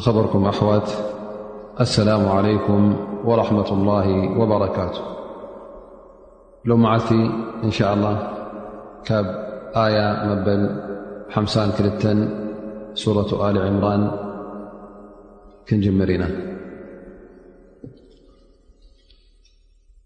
خبركم أوت السلام عليكم ورحمة الله وبركاته لو معلت إن شاء الله ية مبلمسا كلتن سورة آل عمران كنجمرينا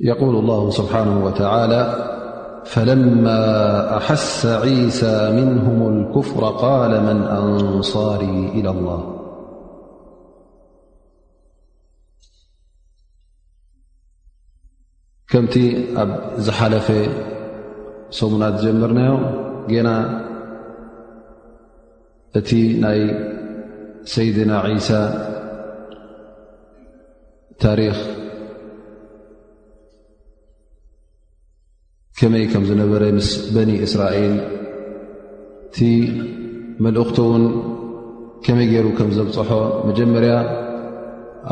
يقول الله سبحانه وتعالى فلما أحس عيسى منهم الكفر قال من أنصاري إلى الله كمت ب زحلفة سمنا تجمرنا نا ت ني سيدنا عيسى ታሪኽ ከመይ ከም ዝነበረ ምስ በኒ እስራኤል እቲ መልእኽቲ እውን ከመይ ገይሩ ከም ዘብፅሖ መጀመርያ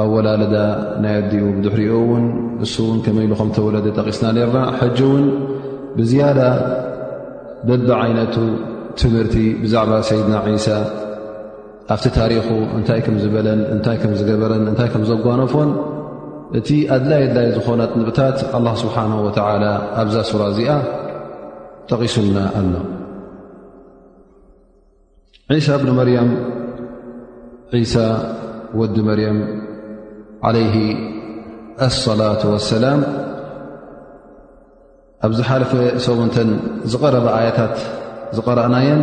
ኣወላለዳ ናይ ኣዲኡ ብድሕሪኡ እውን እሱ እውን ከመይ ኢሉ ከም ተወለደ ጠቒስና ነርና ሕጂ እውን ብዝያዳ በቢ ዓይነቱ ትምህርቲ ብዛዕባ ሰይድና ዒሳ ኣብቲ ታሪኹ እንታይ ከም ዝበለን እንታይ ከም ዝገበረን እንታይ ከም ዘጓነፎን እቲ ኣድላይ ኣድላይ ዝኾነ ጥንብታት ኣላ ስብሓን ወተላ ኣብዛ ሱራ እዚኣ ጠቒሱና ኣሎ ዒሳ እብኒ መርያም ዒሳ ወዲ መርያም ዓለይህ ኣሰላት ወሰላም ኣብ ዝሓለፈ ሰውንተን ዝቐረበ ኣያታት ዝቐረእናየን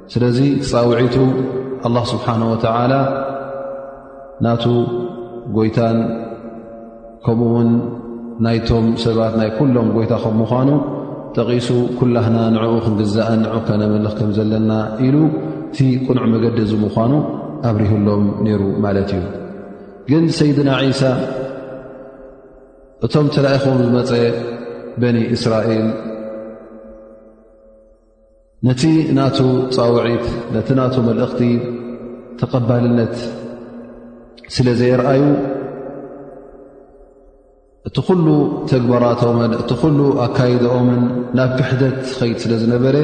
ስለዚ ፃውዒቱ ኣላህ ስብሓን ወተዓላ ናቱ ጎይታን ከምኡ ውን ናይቶም ሰባት ናይ ኩሎም ጎይታ ከም ምዃኑ ጠቒሱ ኩላህና ንዕኡ ክንግዛእን ንዑ ከነምልኽ ከም ዘለና ኢሉ እቲ ቅኑዕ መገዲ እዚ ምዃኑ ኣብሪህሎም ነይሩ ማለት እዩ ግን ሰይድና ዒሳ እቶም ተላኢኹም ዝመፀ በኒ እስራኤል ነቲ ናቱ ፃውዒት ነቲ ናቱ መልእኽቲ ተቐባልነት ስለ ዘየርኣዩ እቲ ኩሉ ተግባራቶምን እቲ ኩሉ ኣካይድኦምን ናብ ክሕደት ኸይድ ስለ ዝነበረ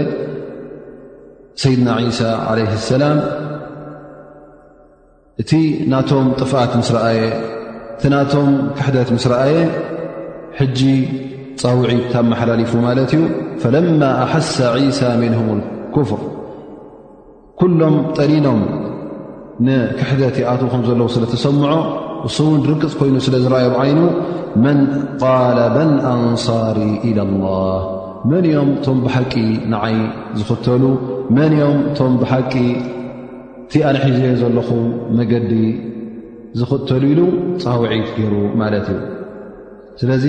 ሰይድና ዒሳ ዓለይ ሰላም እቲ ናቶም ጥፍኣት ምስ ረኣየ እቲ ናቶም ክሕደት ምስ ረኣየ ሕጂ ፃውዒት ታመሓላሊፉ ማለት እዩ ፈለማ ኣሓሰ ዒሳ ምንሁም ክፍር ኩሎም ጠሊኖም ንክሕደት ይኣት ከም ዘለዉ ስለ ተሰምዖ እሱ እውን ርግፅ ኮይኑ ስለ ዝረኣዮ ዓይኑ መን ቃል መን ኣንሳሪ ኢላ ላህ መን እዮም እቶም ብሓቂ ንዓይ ዝኽተሉ መን እዮም እቶም ብሓቂ እቲ ኣነ ሒዘዮ ዘለኹ መገዲ ዝኽተሉ ኢሉ ፃውዒት ገይሩ ማለት እዩ ስለዚ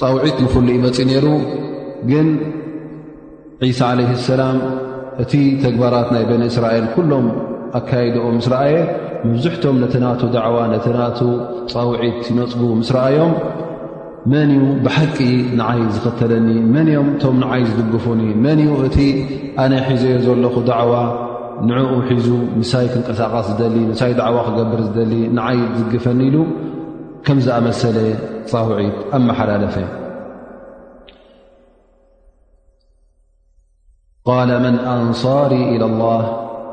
ፃውዒት ንኹሉ ይመፅ ነይሩ ግን ዒሳ ዓለይ ሰላም እቲ ተግባራት ናይ በኒ እስራኤል ኩሎም ኣካይድኦ ምስ ረኣየ መብዝሕቶም ነቲ ናቱ ዳዕዋ ነቲ ናቱ ፃውዒት ይነፅጉ ምስ ረኣዮም መን እዩ ብሓቂ ንዓይ ዝኽተለኒ መን እዮም እቶም ንዓይ ዝድግፉኒ መን እዩ እቲ ኣነ ሒዘዮ ዘለኹ ዳዕዋ ንዕኡ ሒዙ ምሳይ ክንቀሳቐስ ዝደሊ ምሳይ ዳዕዋ ክገብር ዝደሊ ንዓይ ዝድግፈኒ ኢሉ ከም ዝኣመሰለ ፃውዒት ኣመሓላለፈ ቃለ መን ኣንሳሪ ኢላ ላህ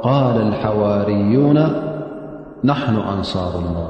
ቃል ልሓዋርዩና ናሕኑ ኣንሳሩ ላህ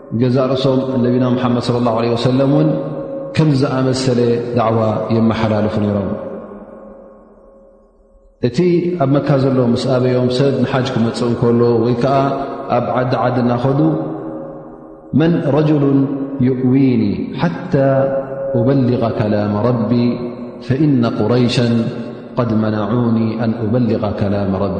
ገዛእ ርእሶም ነቢና ሙሓመድ ለ ላ ለ ወሰለም እውን ከም ዝኣመሰለ ዳዕዋ የመሓላልፉ ነይሮም እቲ ኣብ መካ ዘሎ ምስ ኣበዮም ሰብ ንሓጅ ክመፅእ እንከሎ ወይ ከዓ ኣብ ዓዲ ዓዲ እናኸዱ መን ረጅሉ ይእዊኒ ሓታ እበሊغ ከላም ረቢ ፈእነ ቁረይሸን ቐድ መናዑኒ ኣን እበሊغ ከላም ረቢ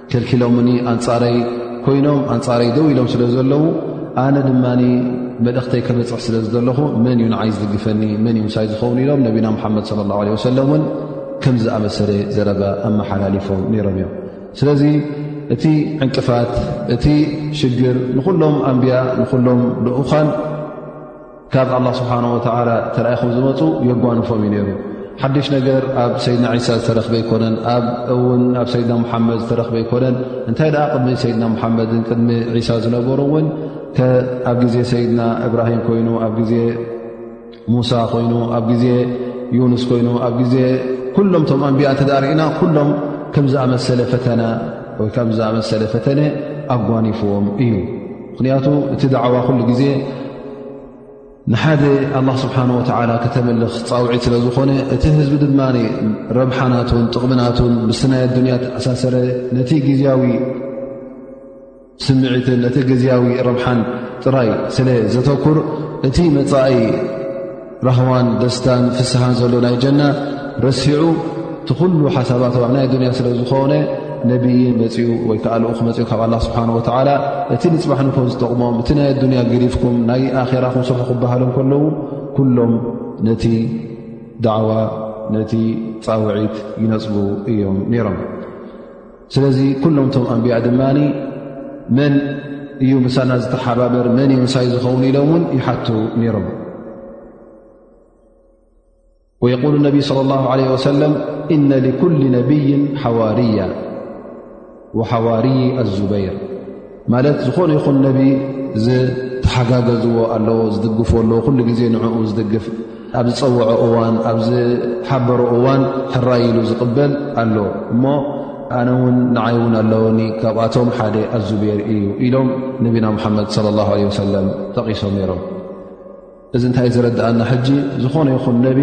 ከልኪሎምኒ ኣንጻረይ ኮይኖም ኣንጻረይ ደው ኢሎም ስለ ዘለዉ ኣነ ድማ መልእኽተይ ከበፅሕ ስለ ዝለኹ መን እዩ ንዓይ ዝድግፈኒ መን እዩ ምሳይ ዝኸውን ኢሎም ነቢና ሓመድ ለ ላ ለ ወሰለም እውን ከም ዝኣመሰለ ዘረባ ኣመሓላሊፎም ነይሮም እዮም ስለዚ እቲ ዕንቅፋት እቲ ሽግር ንኹሎም ኣንብያ ንኹሎም ልኡኻን ካብ ኣላ ስብሓን ወተላ ተረኢኹም ዝመፁ የጓንፎም እዩ ነይሩ ሓድሽ ነገር ኣብ ሰይድና ዒሳ ዝተረኽበ ኣይኮነን ኣብ እውን ኣብ ሰይድና ሙሓመድ ዝተረኽበ ኣይኮነን እንታይ ደኣ ቅድሚ ሰይድና ሙሓመድን ቅድሚ ዒሳ ዝነበሩ እውን ኣብ ግዜ ሰይድና እብራሂም ኮይኑ ኣብ ግዜ ሙሳ ኮይኑ ኣብ ግዜ ዩኑስ ኮይኑ ኣብ ግዜ ኩሎም ቶም ኣንቢያ እተ ርእና ኩሎም ከምዝኣመሰለ ፈተና ወይ ከም ዝኣመሰለ ፈተነ ኣጓኒፍዎም እዩ ምክንያቱ እቲ ዳዕዋ ኩሉ ግዜ ንሓደ ኣላህ ስብሓን ወተዓላ ከተምልኽ ፃውዒት ስለ ዝኾነ እቲ ህዝቢ ድማ ረብሓናቱን ጥቕምናቱን ምስቲ ናይ ኣዱንያ ተኣሳሰረ ነቲ ግዜያዊ ስምዒትን ነቲ ግዜያዊ ረብሓን ጥራይ ስለ ዘተኩር እቲ መፃኢ ራህዋን ደስታን ፍስሃን ዘሎ ናይ ጀና ረሲዑ እቲ ኩሉ ሓሳባት ኣብ ናይ ኣዱንያ ስለ ዝኾነ ነብይ መፅኡ ወይ ከዓ ልኡኽ መፅኡ ካብ ኣላ ስብሓን ወተዓላ እቲ ንፅባሕ ንኮ ዝጠቕሞም እቲ ናይ ኣዱንያ ግዲፍኩም ናይ ኣኼራ ኹም ስርሑ ክበሃሎም ከለዉ ኩሎም ነቲ ዳዕዋ ነቲ ፃውዒት ይነፅጉ እዮም ነይሮም ስለዚ ኩሎም ቶም ኣንቢያ ድማ መን እዩ ምሳና ዝተሓባበር መን እዩ ምሳይ ዝኸውን ኢሎም እውን ይሓቱ ነይሮም ወየቁሉ ነቢይ صለ ላሁ ለ ወሰለም እነ ልኩል ነብይን ሓዋርያ ወሓዋርይ ኣዙበይር ማለት ዝኾነ ይኹን ነቢ ዝተሓጋገዝዎ ኣለዎ ዝድግፎ ኣለዎ ኩሉ ግዜ ንዕኡ ዝድግፍ ኣብ ዝፀውዖ እዋን ኣብ ዝሓበሮ እዋን ሕራይ ኢሉ ዝቕበል ኣሎ እሞ ኣነ ውን ንዓይ ውን ኣለወኒ ካብኣቶም ሓደ ኣዙቤር እዩ ኢሎም ነቢና ሙሓመድ ለ ላ ለ ወሰለም ጠቒሶም ነይሮም እዚ እንታይ ዝረዳኣና ሕጂ ዝኾነ ይኹን ነቢ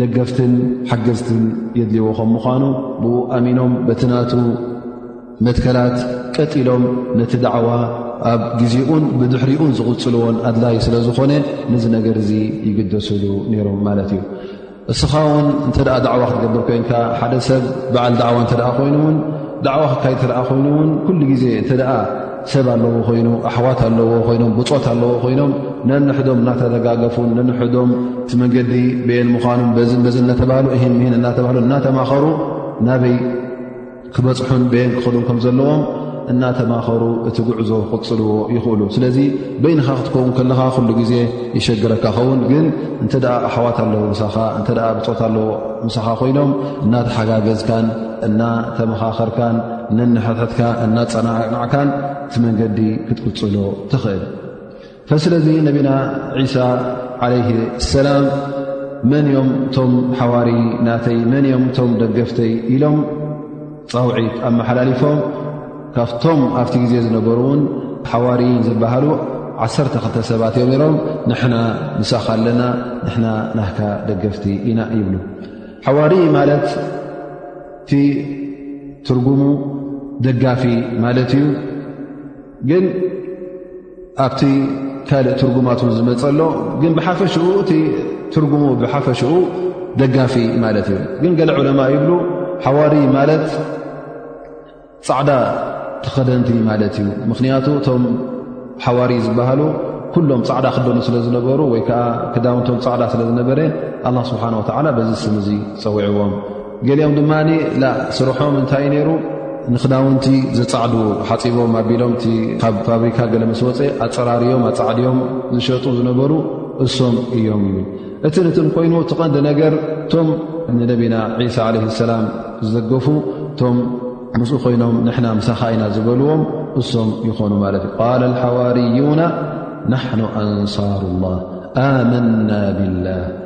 ደገፍትን ሓገዝትን የድልዎ ከም ምዃኑ ብኡ ኣሚኖም በቲ ናቱ መትከላት ቀጢሎም ነቲ ዳዕዋ ኣብ ግዜኡን ብድሕሪኡን ዝቕፅልዎን ኣድላይ ስለ ዝኾነ ነዚ ነገር እዚ ይግደስሉ ነይሮም ማለት እዩ እስኻ ውን እንተ ዳዕዋ ክትገብር ኮይንካ ሓደ ሰብ በዓል ዳዕዋ እተ ኮይኑ ውን ዳዕዋ ክካይ እተ ኮይኑ ውን ኩሉ ግዜ እተ ሰብ ኣለዎ ኮይኑ ኣሕዋት ኣለዎ ኮይኖም ብፆት ኣለዎ ኮይኖም ነንሕዶም እናተደጋገፉን ነንሕዶም እቲ መንገዲ ቤየን ምዃኑን በዝን በዝ እተባህሉ ሂን ምሂን እናተባህሉ እናተማኸሩ ናበይ ክበፅሑን በየን ክኸዱን ከም ዘለዎም እናተማኸሩ እቲ ጉዕዞ ክቕፅልዎ ይኽእሉ ስለዚ በይንኻ ክትከውን ከለኻ ኩሉ ግዜ ይሸግረካ ኸውን ግን እንተ ኣሕዋት ኣለዉ ምሳኻ እተ ብፆት ኣለዎ ምሳኻ ኮይኖም እናተሓጋገዝካን እናተመኻኸርካን ነንሕትሕትካ እናፀናዕናዕካን እቲ መንገዲ ክትቅፅሎ ትኽእል ፈስለዚ ነቢና ዒሳ ዓለይህ ሰላም መን እዮም እቶም ሓዋሪ ናተይ መን እዮም እቶም ደገፍተይ ኢሎም ፃውዒት ኣመሓላሊፎም ካብቶም ኣብቲ ግዜ ዝነበሩ እውን ሓዋርይን ዝበሃሉ ዓሰርተ ክልተ ሰባት እዮም ሮም ንሕና ንሳኻ ኣለና ንሕና ናህካ ደገፍቲ ኢና ይብሉ ሓዋሪ ማለት እቲ ትርጉሙ ደጋፊ ማለት እዩ ግን ኣብቲ ካልእ ትርጉማት ን ዝመፀ ኣሎ ግን ብሓፈሽኡ እቲ ትርጉሙ ብሓፈሽኡ ደጋፊ ማለት እዩ ግን ገለ ዑለማ ይብሉ ሓዋሪ ማለት ፃዕዳ ተኸደንቲ ማለት እዩ ምኽንያቱ እቶም ሓዋሪ ዝበሃሉ ኩሎም ፃዕዳ ክደኑ ስለ ዝነበሩ ወይ ከዓ ክዳውንቶም ፃዕዳ ስለ ዝነበረ ኣላ ስብሓን ወተዓላ በዚ ስም እዙ ፀዊዕዎም ገሊኦም ድማ ስርሖም እንታይ ነይሩ ንክዳውንቲ ዘፃዕዱ ሓፂቦም ኣቢሎም እቲ ካብ ፋብሪካ ገለ ምስ ወፀ ኣፀራርዮም ኣፃዕድዮም ዝሸጡ ዝነበሩ እሶም እዮም ይብል እቲ ንትን ኮይኑ እቲ ቐንዲ ነገር እቶም ንነቢና ዒሳ ዓለ ሰላም ዝዘገፉ እቶም ምስኡ ኮይኖም ንሕና ምሳኻ ኢና ዝበልዎም እሶም ይኾኑ ማለት እዩ ቃል ሓዋርዩና ናሕኑ ኣንሳሩ ላህ ኣመና ብላህ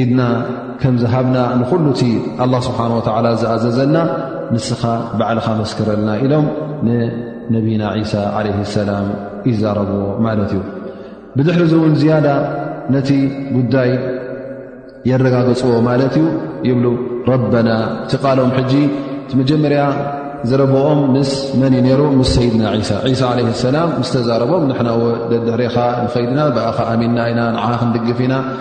ኢድና ከም ዝሃብና ንኹሉ እቲ ኣላ ስብሓን ወተዓላ ዝኣዘዘና ንስኻ ባዕልኻ መስክረልና ኢሎም ንነብና ዒሳ ዓለ ሰላም ይዛረብዎ ማለት እዩ ብድሕሪ እዚ እውን ዝያዳ ነቲ ጉዳይ የረጋገፅዎ ማለት እዩ ይብሉ ረበና እቲ ቃሎም ሕጂ እቲ መጀመርያ ዘረብኦም ምስ መን እዩ ነይሩ ምስ ሰይድና ዒሳ ዒሳ ዓለ ሰላም ምስ ተዛረቦም ንሕና ደድሕሬኻ ንኸይድና ብኣኻ ኣሚንና ኢና ንዓኻ ክንድግፍ ኢና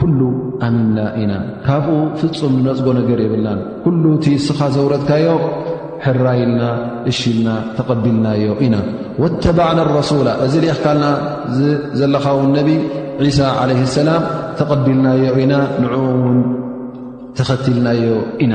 ኩሉ ኣሚንና ኢና ካብኡ ፍፁም ንነፅጎ ነገር የብልናን ኩሉ እቲ እስኻ ዘውረድካዮ ሕራይልና እሽልና ተቐቢልናዮ ኢና ወተባዕና ረሱላ እዚ ልእኽካልና ዘለኻ ውን ነቢ ዒሳ ዓለ ሰላም ተቐቢልናዮ ኢና ንዕኡ ውን ተኸትልናዮ ኢና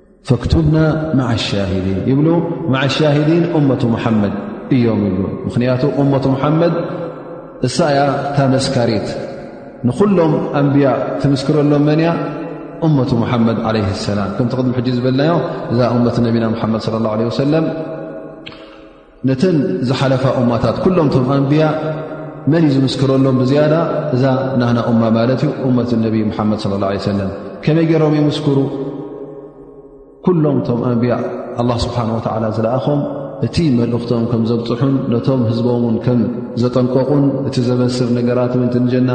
ፈክቱብና ማዓ ሻሂዲን ይብሉ ማዓ ሻሂዲን እመቱ ሙሓመድ እዮም ይብሉ ምኽንያቱ እመቱ ሙሓመድ እሳ እያ እታ መስካሪት ንኹሎም ኣንብያ ትምስክረሎም መን እያ እመቱ ሙሓመድ ዓለይ ሰላም ከምቲ ቅድሚ ሕጂ ዝበልናዮ እዛ እመት ነቢና ሙሓመድ ለ ላ ለ ወሰለም ነተን ዝሓለፋ እማታት ኩሎም ቶም ኣንብያ መን እዩ ዝምስክረሎም ብዝያዳ እዛ ናህና እማ ማለት እዩ እመት ነቢ ሙሓመድ ለ ላ ሰለም ከመይ ገይሮም ይምስክሩ ኩሎም ቶም ኣንብያ ኣላ ስብሓን ወተላ ዝለኣኾም እቲ መልእኽቶም ከም ዘብፅሑን ነቶም ህዝቦምን ከም ዘጠንቀቑን እቲ ዘበስር ነገራት ን ትንጀና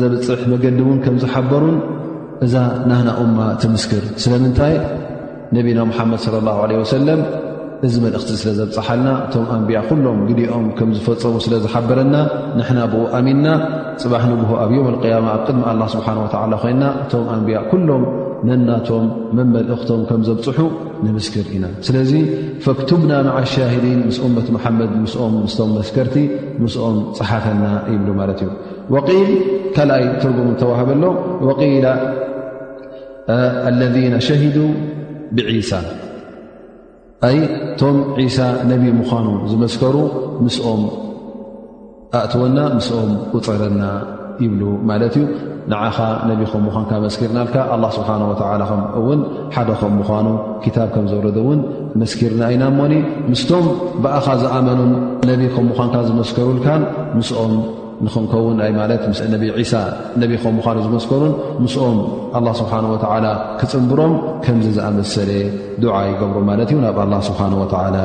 ዘብፅሕ መገዲ እውን ከም ዝሓበሩን እዛ ናህና እማ ትምስክር ስለምንታይ ነቢና ሙሓመድ ለ ላ ለ ወሰለም እዚ መልእኽቲ ስለ ዘብፅሓልና እቶም ኣንብያ ኩሎም ግዲኦም ከም ዝፈፀሙ ስለ ዝሓበረና ንሕና ብኡ ኣሚንና ፅባሕ ንግሆ ኣብ ዮም ኣልቅያማ ኣብ ቅድሚ ኣላ ስብሓን ወተዓላ ኮይና እቶም ኣንብያ ኩሎም ነናቶም መመልእኽቶም ከም ዘብፅሑ ንምስክር ኢና ስለዚ ፈክቱብና መዓ ሻሂዲን ምስ እመት መሓመድ ምስኦም ምስቶም መስከርቲ ምስኦም ፀሓፈና ይብሉ ማለት እዩ ወቂል ካልኣይ ትርጉም እንተዋህበሎ ወቂላ ለذ ሸሂዱ ብዒሳ ኣይ እቶም ዒሳ ነቢ ምዃኑ ዝመስከሩ ምስኦም ኣእትወና ምስኦም ቁፀረና ይብሉ ማለት እዩ ንዓኻ ነቢ ከም ምዃንካ መስኪርናልካ ኣላ ስብሓን ወላ ከም እውን ሓደ ከም ምዃኑ ክታብ ከም ዘውረደ እውን መስኪርና ኢና እሞኒ ምስቶም ብኣኻ ዝኣመኑን ነቢ ከም ምዃንካ ዝመስከሩልካን ምስኦም ንክንከውን ይ ማለት ምስ ነቢ ዒሳ ነቢ ከም ምዃኑ ዝመስከሩን ምስኦም ኣላ ስብሓን ወተዓላ ክፅንብሮም ከምዚ ዝኣመሰለ ድዓ ይገብሩ ማለት እዩ ናብ ኣላ ስብሓን ወተዓላ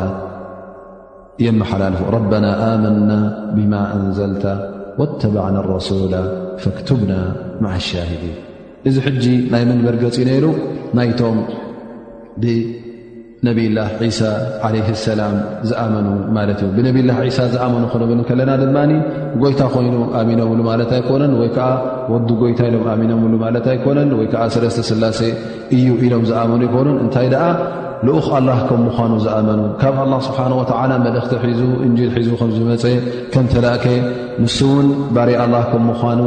የመሓላልፉ ረበና ኣመና ብማ ኣንዘልታ ወተባዕና ረሱላ ፈክቱብና ማዓ ሻሂዲን እዚ ሕጂ ናይ መን መርገፂ ነይሩ ናይቶም ነብላ ዒሳ ዓለ ሰላም ዝኣመኑ ማለት እዩ ብነብላ ዒሳ ዝኣመኑ ክንብል ከለና ድማ ጎይታ ኮይኑ ኣሚኖምሉ ማለት ኣይኮነን ወይ ከዓ ወዲ ጎይታ ኢሎም ኣሚኖምሉ ማለት ኣይኮነን ወይ ከዓ ሰለስተ ስላሴ እዩ ኢሎም ዝኣመኑ ይኮኑን እንታይ ደኣ ልኡኽ ኣላ ከም ምዃኑ ዝኣመኑ ካብ ኣላ ስብሓን ወተዓላ መልእኽቲ ሒዙ እንጅል ሒዙ ከም ዝመፀ ከም ተላእከ ንሱ እውን ባር ኣላ ከም ምዃኑ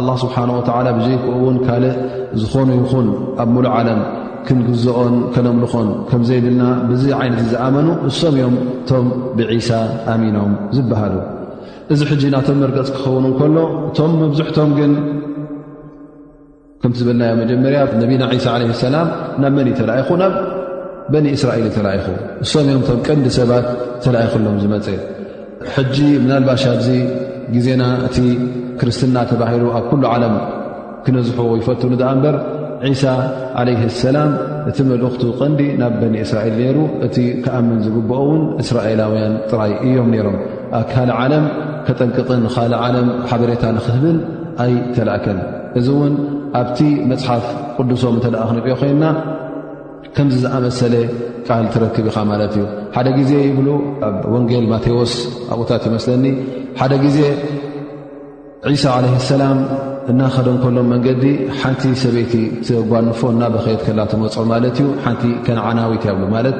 ኣላ ስብሓን ወተዓላ ብዘይክኡ እውን ካልእ ዝኾኑ ይኹን ኣብ ሙሉእ ዓለም ክንግዝኦን ከነምልኾን ከም ዘይብልና ብዚ ዓይነት ዝኣመኑ እሶም እዮም እቶም ብዒሳ ኣሚኖም ዝበሃሉ እዚ ሕጂ ናቶም መርገፅ ክኸውን እንከሎ እቶም መብዝሕቶም ግን ከምቲ ዝበልናዮ መጀመርያ ነቢና ዒሳ ዓለ ሰላም ናብ መን እዩ ተላኢኹ ናብ በኒ እስራኤል እዩ ተላኢኹ እሶም እዮም እቶም ቀንዲ ሰባት ተላኢኹሎም ዝመፀ ሕጂ ምናልባሽ ኣብዚ ግዜና እቲ ክርስትና ተባሂሉ ኣብ ኩሉ ዓለም ክነዝሑ ይፈት ንድኣ እምበር ዒሳ ዓለይ ሰላም እቲ መልእኽቱ ቀንዲ ናብ በኒ እስራኤል ነይሩ እቲ ክኣምን ዝግብኦ እውን እስራኤላውያን ጥራይ እዮም ነይሮም ኣብ ካልእ ዓለም ከጠንቅቕን ካልእ ዓለም ሓበሬታ ንክህብን ኣይተላእከን እዚ እውን ኣብቲ መፅሓፍ ቅዱሶም እተ ክንሪኦ ኮይንና ከምዚ ዝኣመሰለ ቃል ትረክብ ኢኻ ማለት እዩ ሓደ ግዜ ይብሉ ኣብ ወንጌል ማቴዎስ ኣብኡታት ይመስለኒ ሓደ ግዜ ዒሳ ዓለ ሰላም እናኸደ ከሎ መንገዲ ሓንቲ ሰበይቲ ትጓንፎ እና በኸየት ከላ ትመፅዑ ማለት እዩ ሓንቲ ከነዓናዊት ያብሉ ማለት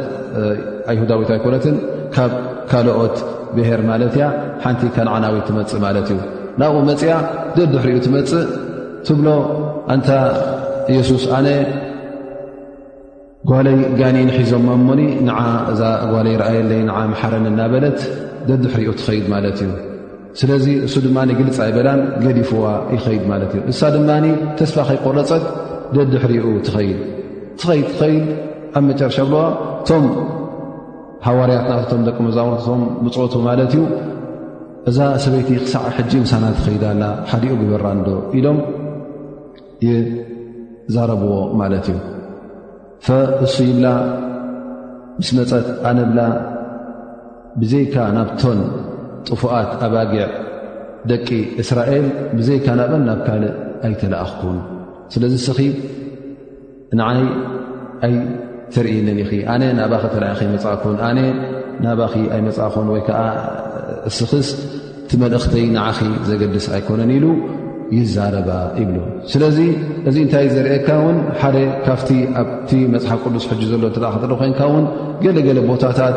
ኣይሁዳዊት ኣይኮነትን ካብ ካልኦት ብሄር ማለት እያ ሓንቲ ከነዓናዊት ትመፅእ ማለት እዩ ናብኡ መፅያ ደድሕሪኡ ትመፅእ ትብሎ ኣንታ ኢየሱስ ኣነ ጓለይ ጋኒን ሒዞሞ እሞኒ ንዓ እዛ ጓለይ ረኣየለይ ንዓ መሓረኒ እናበለት ደድሕሪኡ ትኸይድ ማለት እዩ ስለዚ እሱ ድማ ግልፂ ኣይበላን ገዲፍዋ ይኸይድ ማለት እዩ እሳ ድማ ተስፋ ከይቆረፀት ደድሕሪኡ ትኸይድ ትኸይድ ትኸይድ ኣብ መጨረሻ ብለዋ እቶም ሃዋርያት ናትቶም ደቂ መዛሙርትቶም ብፆቱ ማለት እዩ እዛ ሰበይቲ ክሳዕ ሕጂ ምሳና ትኸይዳ ኣላ ሓዲኡ ግበራንዶ ኢሎም ይዛረብዎ ማለት እዩ ፈእሱ ይብላ ምስ መፀት ኣነብላ ብዘይካ ናብቶን ጥፉኣት ኣባጊዕ ደቂ እስራኤል ብዘይካ ናበን ናብ ካልእ ኣይተለኣኽኩን ስለዚ ስኺ ንዓይ ኣይ ተርእይንን ኢኺ ኣነ ናባኺ ተረኣኺ መፃእኩን ኣነ ናባኺ ኣይመፃእኹን ወይ ከዓ እስኽስ እቲ መልእኽተይ ንዓኺ ዘገድስ ኣይኮነን ኢሉ ይዛረባ ይብሉ ስለዚ እዚ እንታይ ዘርእካ ውን ሓደ ካብቲ ኣብቲ መፅሓፍ ቅዱስ ሕጂ ዘሎ እ ክትር ኮንካ ውን ገለገለ ቦታታት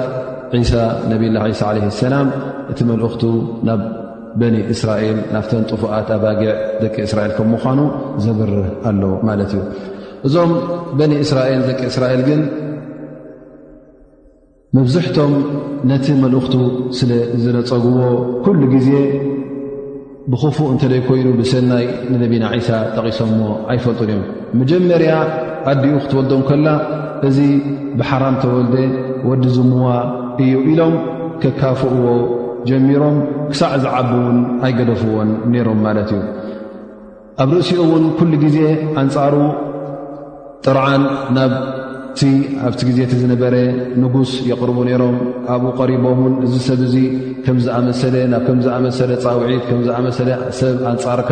ዒሳ ነብላ ዒሳ ለ ሰላም እቲ መልእኽቱ ናብ በኒ እስራኤል ናብተን ጥፉኣት ኣባጊዕ ደቂ እስራኤል ከም ምዃኑ ዘብርህ ኣሎ ማለት እዩ እዞም በኒ እስራኤል ደቂ እስራኤል ግን መብዝሕቶም ነቲ መልእኽቱ ስለ ዝነፀግዎ ኩሉ ግዜ ብኽፉእ እንተደይኮይኑ ብሰናይ ንነቢና ዒሳ ጠቒሶምዎ ኣይፈልጡን እዮም መጀመርያ ኣዲኡ ክትወልዶም ከላ እዚ ብሓራም ተወልደ ወዲ ዝሙዋ እዩ ኢሎም ከካፍእዎ ጀሚሮም ክሳዕ ዝዓቢ እውን ኣይገደፍዎን ነይሮም ማለት እዩ ኣብ ርእሲኡ እውን ኩሉ ግዜ ኣንፃሩ ጥርዓን ናብ ኣብቲ ግዜ እቲ ዝነበረ ንጉስ የቕርቡ ነይሮም ኣብኡ ቀሪቦም ውን እዚ ሰብ እዚ ከምዝኣመሰለ ናብ ከምዝኣመሰለ ፃውዒት ከምዝኣመሰለ ሰብ ኣንፃርካ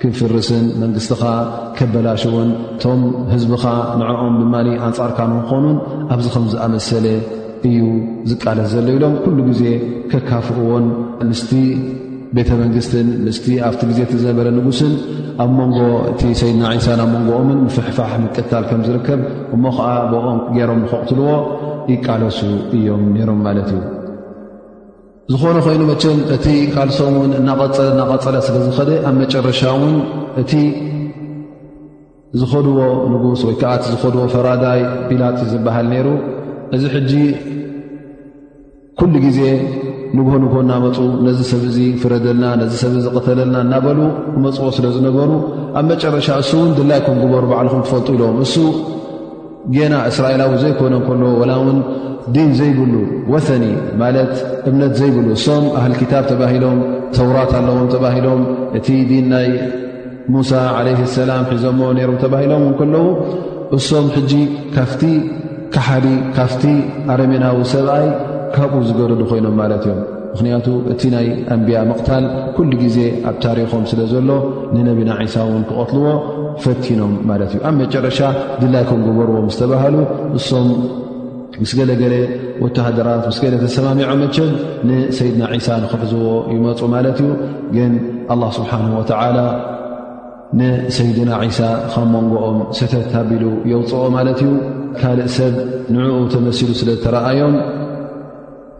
ክፍርስን መንግስትኻ ከበላሽውን እቶም ህዝብኻ ንዕኦም ድማ ኣንጻርካ ንክኾኑን ኣብዚ ከም ዝኣመሰለ እዩ ዝቃለስ ዘሎ ኢሎም ኩሉ ግዜ ከካፍእዎን ምስቲ ቤተ መንግስትን ምስቲ ኣብቲ ግዜ ዝነበረ ንጉስን ኣብ መንጎ እቲ ሰይድና ዒሳን ኣብ መንጎኦምን ምፍሕፋሕ ምቅታል ከም ዝርከብ እሞ ከዓ ብኦም ገይሮም ንከቕትልዎ ይቃለሱ እዮም ነይሮም ማለት እዩ ዝኾነ ኮይኑ መቸም እቲ ካልሶም ውን እናቐፀለ እናቐፀለ ስለ ዝኸደ ኣብ መጨረሻ ውን እቲ ዝኸድዎ ንጉስ ወይ ከዓ እቲ ዝኸድዎ ፈራዳይ ቢላጢ ዝበሃል ነይሩ እዚ ሕጂ ኩሉ ግዜ ንግሆ ንግሆ እናመፁ ነዚ ሰብ እዚ ፍረደልና ነዚ ሰብ እዚ ቐተለልና እናበሉ ክመፅዎ ስለ ዝነበሩ ኣብ መጨረሻ እሱ እውን ድላይኩም ግበሩ ባዕልኹም ትፈልጡ ኢሎም እሱ ጌና እስራኤላዊ ዘይኮነ ከሎ ወላ ውን ዲን ዘይብሉ ወተኒ ማለት እምነት ዘይብሉ ሶም ኣህል ክታብ ተባሂሎም ተውራት ኣለዎም ተባሂሎም እቲ ዲን ናይ ሙሳ ዓለ ሰላም ሒዞሞ ነይሮም ተባሂሎም ውን ከለዉ እሶም ሕጂ ካፍቲ ካሓዲ ካፍቲ ኣረሜናዊ ሰብኣይ ካብኡ ዝገደዱ ኮይኖም ማለት እዮም ምክንያቱ እቲ ናይ ኣንቢያ ምቕታል ኩሉ ግዜ ኣብ ታሪኾም ስለ ዘሎ ንነቢና ዒሳ እውን ክቐትልዎ ፈቲኖም ማለት እዩ ኣብ መጨረሻ ድላይ ከም ግበርዎ ምስ ተባሃሉ እሶም ምስ ገለገለ ወተሃደራት ምስ ገለ ተሰማሚዖ መቸም ንሰይድና ዒሳ ንክሕዝዎ ይመፁ ማለት እዩ ግን ኣላ ስብሓን ወተዓላ ንሰይድና ዒሳ ካብ መንጎኦም ሰተት ኣቢሉ የውፅኦ ማለት እዩ ካልእ ሰብ ንዕኡ ተመሲሉ ስለ ተረኣዮም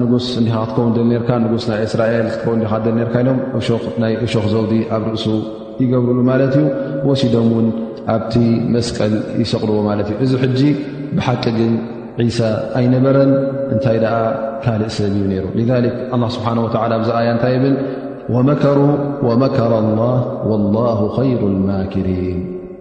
ንጉስ እንዲኻ ክትከውን ደል ነርካ ንጉስ ናይ እስራኤል ክትከውን ዲኻ ደል ነርካ ኢሎም ናይ እሾኽ ዘውዲ ኣብ ርእሱ ይገብርሉ ማለት እዩ ወሲዶም እውን ኣብቲ መስቀል ይሰቕልዎ ማለት እዩ እዚ ሕጂ ብሓቂ ግን ዒሳ ኣይነበረን እንታይ ደኣ ካልእ ሰብ እዩ ነይሩ ሊክ ኣላ ስብሓን ወተላ ብዚ ኣያ እንታይ ይብል ወመከሩ ወመከረ ላ ወላሁ ኸይሩ ልማኪሪን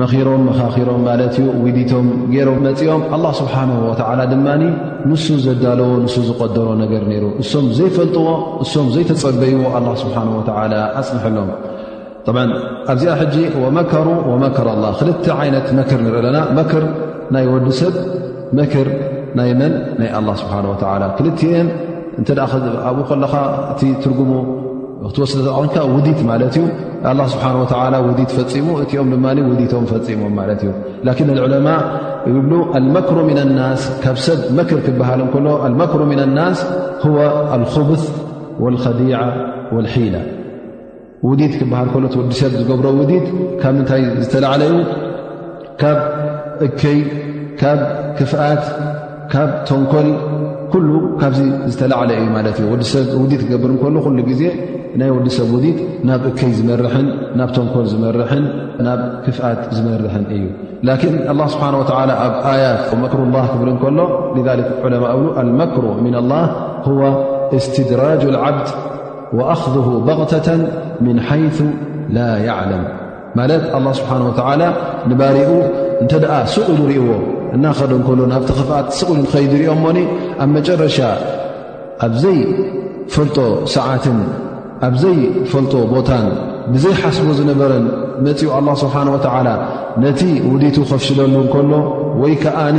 መኺሮም መኻኺሮም ማለት እዩ ዊዲቶም ገይሮም መፂኦም ኣላ ስብሓን ወተዓላ ድማ ንሱ ዘዳለዎ ንሱ ዝቀደሮ ነገር ነይሩ እሶም ዘይፈልጥዎ እሶም ዘይተፀበይዎ ኣላ ስብሓን ወተላ ኣፅንሐሎም ብ ኣብዚኣ ሕጂ ወመከሩ ወመከር ኣላ ክልተ ዓይነት መክር ንርኢ ኣለና መክር ናይ ወዲ ሰብ መክር ናይ መን ናይ ኣላ ስብሓን ወላ ክልትኤን እንተ ኣብኡ ከለኻ እቲ ትርጉሙ ክትወስደ ተቐንካ ውዲት ማለት እዩ ኣላ ስብሓን ወላ ውዲት ፈፂሙ እቲኦም ድማ ውዲቶም ፈፂሞም ማለት እዩ ላኪን ዕለማ ይብሉ ኣልመክሩ ምና ናስ ካብ ሰብ መክር ክበሃል እንከሎ ኣልመክሩ ምና ናስ ወ ኣልክብት ወልከዲዓ ወልሒላ ውዲት ክበሃል ከሎ እቲ ወዲሰብ ዝገብሮ ውዲት ካብ ምንታይ ዝተላዕለ እዩ ካብ እከይ ካብ ክፍኣት ካብ ተንኮል ኩሉ ካብዚ ዝተላዕለ እዩ ማለት እዩ ወዲሰብ ውዲት ክገብር ከሉ ኩሉ ግዜ ናይ ወዲሰብ ውዲት ናብ እከይ ዝመርሕን ናብ ተንኮል ዝመርሕን ናብ ክፍኣት ዝመርሕን እዩ ላኪን ኣላ ስብሓን ወተላ ኣብ ኣያት መክሩ ላ ክብል ከሎ ሊክ ዕለማ እብሉ ኣልመክሩ ምን ላ ሁዋ እስትድራጅ ልዓብድ ወኣኽዝሁ በቕተተን ምን ሓይث ላ የዕለም ማለት ኣላ ስብሓን ወተዓላ ንባሪኡ እንተ ደኣ ስቕ ኢሉ ርእዎ እናኸደ እንከሎ ናብቲ ክፍኣት ስቕ ኢሉ ንኸይድ ሪኦ እሞኒ ኣብ መጨረሻ ኣብዘይ ፈልጦ ሰዓትን ኣብዘይ ፈልጦ ቦታን ብዘይ ሓስቦ ዝነበረን መፂኡ ኣላ ስብሓን ወተዓላ ነቲ ውዲቱ ከፍሽለሉ እንከሎ ወይ ከኣኒ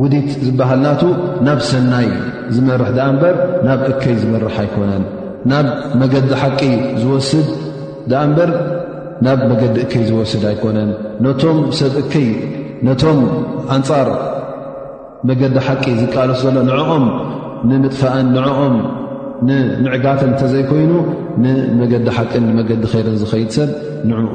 ውዲት ዝበሃል ናቱ ናብ ሰናይ ዝመርሕ ድኣ እምበር ናብ እከይ ዝመርሕ ኣይኮነን ናብ መገዲ ሓቂ ዝወስድ ድኣ እምበር ናብ መገዲ እከይ ዝወስድ ኣይኮነን ነቶም ሰብ እከይ ነቶም ኣንፃር መገዲ ሓቂ ዝቃለሱ ዘሎ ንዕኦም ንምጥፋእን ንዕኦም ንምዕጋትን እንተዘይኮይኑ ንመገዲ ሓቂን ንመገዲ ኸይርን ዝኸይድ ሰብ ንኡ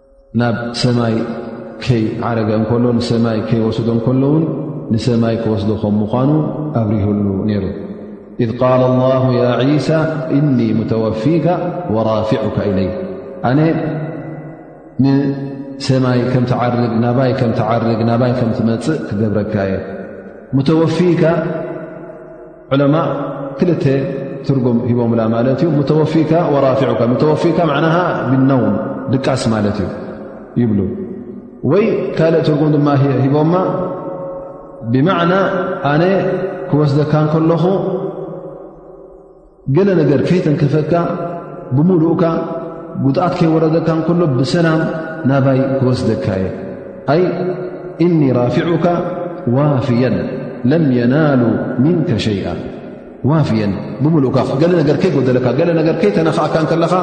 ናብ ሰማይ ከይዓረገ እንከሎ ንሰማይ ከይወስዶ እንከሎ ውን ንሰማይ ክወስዶ ከም ምዃኑ ኣብሪህሉ ነይሩ ኢዝ ቃል ላሁ ያ ዒሳ እኒ ሙተወፊካ ወራፊዑካ ኢለይ ኣነ ንሰማይ ከም ትዓርግ ናባይ ከም ትዓርግ ናባይ ከም ትመፅእ ክገብረካ እየ ሙተወፊካ ዑለማ ክልተ ትርጉም ሂቦምላ ማለት እዩ ሙተወፊካ ወራፊዑካ ሙተወፊካ መዕናሃ ብነውም ድቃስ ማለት እዩ ይብሉ ወይ ካልእ ትርጉም ድማ ሂቦማ ብማዕና ኣነ ክወስደካ ከለኹ ገለ ነገር ከይተንከፈካ ብምሉእካ ጉድኣት ከይወረደካ ከሎ ብሰላም ናባይ ክወስደካ እየ ኣይ እኒ ራፊዑካ ዋፍየን ለም የናሉ ምንከ ሸይኣ ዋፍየን ብምሉእካ ገለ ነገር ከይጎደለካ ገለ ነገር ከይተነካእካ ከለኻ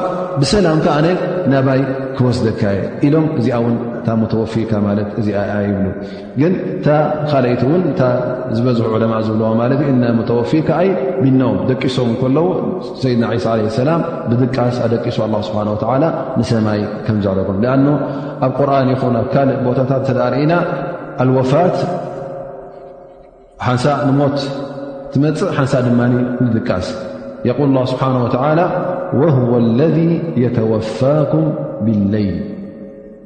ብሰላምካ ኣነ ናባይ ክወስደካ እየ ኢሎም እዚኣ ውን እታ ሙተወፊካ ማለት እዚኣ ይብሉ ግን እታ ካልይቲ እውን እታ ዝበዝሑ ዕለማ ዝብለዋ ማለት እና ሙተወፊካ ኣይ ምኖም ደቂሶም ከለዉ ሰይድና ዒሳ ዓለ ሰላም ብድቃስ ኣደቂሱ ኣላ ስብሓን ወተዓላ ንሰማይ ከም ዘረጎም ሊኣኖ ኣብ ቁርን ይኹን ኣብ ካልእ ቦታታት ተዳርእና ኣልወፋት ሓንሳእ ንሞት ትመፅእ ሓንሳእ ድማ ንድቃስ የቁል ላ ስብሓን ወተዓላ ወህወ ለذ የተወፋኩም ብለይል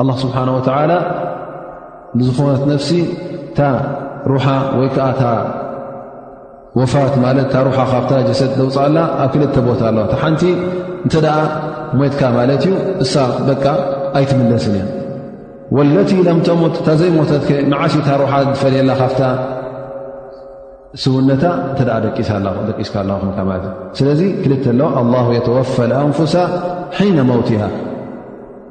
ኣላ ስብሓን ወተዓላ ንዝኾነት ነፍሲ እታ ሩሓ ወይ ከዓ እታ ወፋት ማለት እታ ሩሓ ካብታ ጀሰድ ዘውፅኣላ ኣብ ክልተ ቦታ ኣለዋ እ ሓንቲ እንተ ደኣ ሞትካ ማለት እዩ እሳ በቃ ኣይትምለስን እያ ወለቲ ለም ተሞት እታ ዘይሞተት መዓሲ እታ ሩሓ ዝፈለየላ ካብታ ስውነታ እተ ደቂስካ ኣላ ኮንካ ማለት እዩ ስለዚ ክልተ ኣለዋ ኣላ የተወፈ ኣንፍሳ ሒነ መውትሃ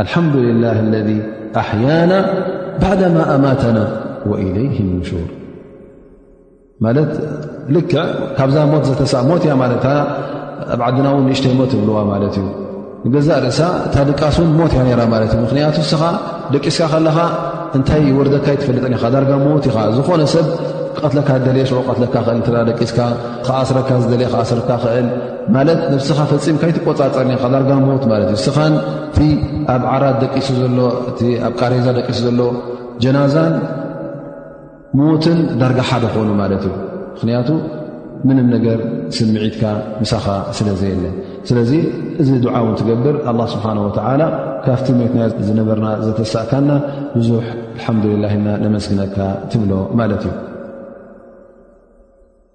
ኣልሓምዱ ላህ ለذ ኣሕያና ባዕዳማ ኣማተና ወኢለይህ ንሹር ማለት ልክዕ ካብዛ ሞት ዘተሳ ሞት እያ ማለት ኣብ ዓድና እውን ንእሽተይ ሞት እብልዋ ማለት እዩ ንገዛእ ርእሳ እታ ድቃስ ውን ሞት እያ ነራ ማለት እዩ ምክንያቱ እስኻ ደቂስካ ከለኻ እንታይ ወርደካ ይትፈልጥን ኢኻ ዳርጋ ሞት ኢኻ ዝኾነ ሰብ ክቐትለካ ደልየ ሽዑ ቀትለካ ክእል ደቂስካ ክኣስረካ ዝደልየ ክኣስረካ ክእል ማለት ነብስኻ ፈፂምካ ይትቆፃፀር ኒኻ ዳርጋ ሞት ማለት እዩ ስኻን እቲ ኣብ ዓራት ደቂሱ ዘሎ እቲ ኣብ ቃሬዛ ደቂሱ ዘሎ ጀናዛን ሞትን ዳርጋ ሓደ ኾኑ ማለት እዩ ምኽንያቱ ምንም ነገር ስምዒትካ ምሳኻ ስለ ዘየለ ስለዚ እዚ ድዓ እውን ትገብር ኣላ ስብሓን ወተዓላ ካብቲ ሞትና ዝነበርና ዘተሳእካና ብዙሕ ኣልሓምዱልላ ና ነመስግነካ ትብሎ ማለት እዩ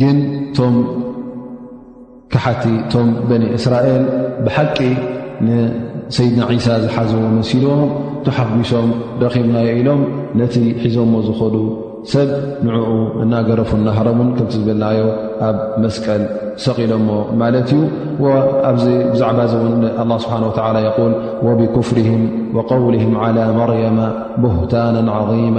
ግን እቶም ካሓቲ እቶም በኒ እስራኤል ብሓቂ ንሰይድና ዒሳ ዝሓዘዎ መሲልዎም ተሓጒሶም ደኺምናዮ ኢሎም ነቲ ሒዞሞ ዝኸዱ ሰብ ንዕኡ እናገረፉ እናሃረሙን ከምቲ ዝበልናዮ ኣብ መስቀል ሰቒሎሞ ማለት እዩ ኣብዚ ብዛዕባ እዚ እውን ኣላ ስብሓን ወተላ የቁል ወብክፍርህም ወቀውልህም ዓላ መርያማ ቡህታና ዓظማ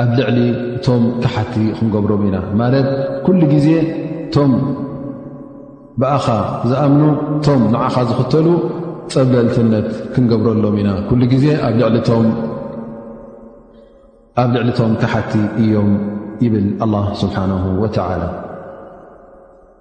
ኣብ ልዕሊ እቶም ካሓቲ ክንገብሮም ኢና ማለት ኩሉ ግዜ እቶም ብኣኻ ዝኣምኑ እቶም ንዓኻ ዝኽተሉ ፀብለልትነት ክንገብረሎም ኢና ኩሉ ግዜ ኣብ ልዕሊ እቶም ካሓቲ እዮም ይብል ኣላ ስብሓን ወተላ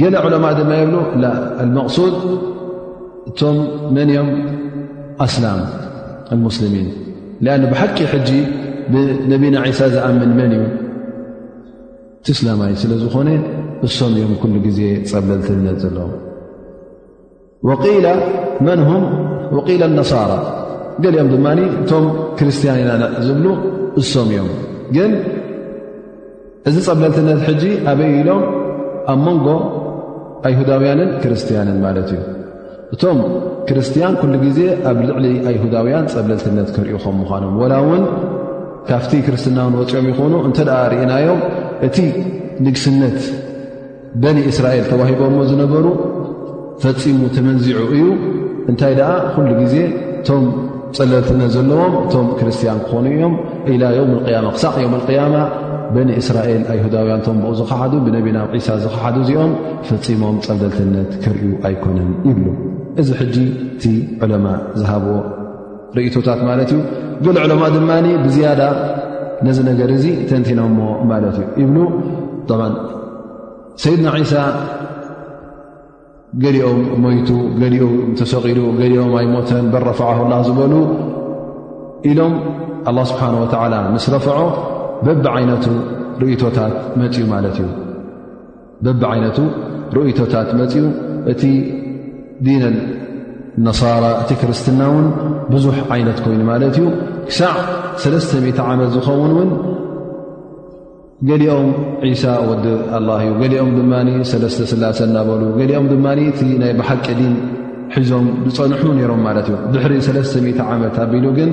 ገለ ዑለማ ድማ የብሉ መቕሱድ እቶም መን እዮም ኣስላም ሙስልሚን ኣ ብሓቂ ሕጂ ብነቢና ዒሳ ዝኣምን መን እዩ ትስላማይ ስለ ዝኾነ እሶም እዮም ኩሉ ግዜ ፀብለልትነት ዘለዎም ወቂለ መን ሁም ወቂለ ነሳራ ገሊኦም ድማ እቶም ክርስትያን ኢና ዝብሉ እሶም እዮም ግን እዚ ፀብለልትነት ሕጂ ኣበይ ኢሎም ኣብ መንጎ ኣይሁዳውያንን ክርስትያንን ማለት እዩ እቶም ክርስትያን ኩሉ ግዜ ኣብ ልዕሊ ኣይሁዳውያን ፀብለልትነት ክርእዩ ከም ምዃኖም ወላ እውን ካብቲ ክርስትናውን ወፂኦም ይኾኑ እንተ ርእናዮም እቲ ንግስነት በኒ እስራኤል ተዋሂቦሞ ዝነበሩ ፈፂሙ ተመንዚዑ እዩ እንታይ ደኣ ኩሉ ግዜ እቶም ፀለልትነት ዘለዎም እቶም ክርስትያን ክኾኑ እዮም ኢላ ዮም ያማ ክሳቅ ዮም ያማ በኒ እስራኤል ኣይሁዳውያን ቶም ብኡ ዝኸሓዱ ብነቢና ዒሳ ዝኸሓዱ እዚኦም ፈፂሞም ፀለልትነት ክርእዩ ኣይኮነን ይብሉ እዚ ሕጂ እቲ ዕለማ ዝሃብዎ ርእቶታት ማለት እዩ ገል ዕለማ ድማ ብዝያዳ ነዚ ነገር እዚ ተንቲኖሞ ማለት እዩ ይብሉ ሰይድና ዒሳ ገሊኦም ሞይቱ ገሊኡ ተሰቒሉ ገሊኦም ኣይሞተን በል ረፍዓሁ ላ ዝበሉ ኢሎም ኣላ ስብሓን ወተዓላ ምስ ረፍዖ በብዓይነቱ ርእቶታት መፅኡ ማለት እዩ በብ ዓይነቱ ርእይቶታት መፅኡ እቲ ዲን ነሳራ እቲ ክርስትና እውን ብዙሕ ዓይነት ኮይኑ ማለት እዩ ክሳዕ ሰለስተ ሚእቲ ዓመት ዝኸውን እውን ገሊኦም ዒሳ ወዲ ኣላ እዩ ገሊኦም ድማ ሰለስተ ስላሰ እናበሉ ገሊኦም ድማ እቲ ናይ ብሓቂ ዲን ሒዞም ዝፀንሑ ነይሮም ማለት እዩ ድሕሪ ሰለስተ ሚእቲ ዓመት ኣቢሉ ግን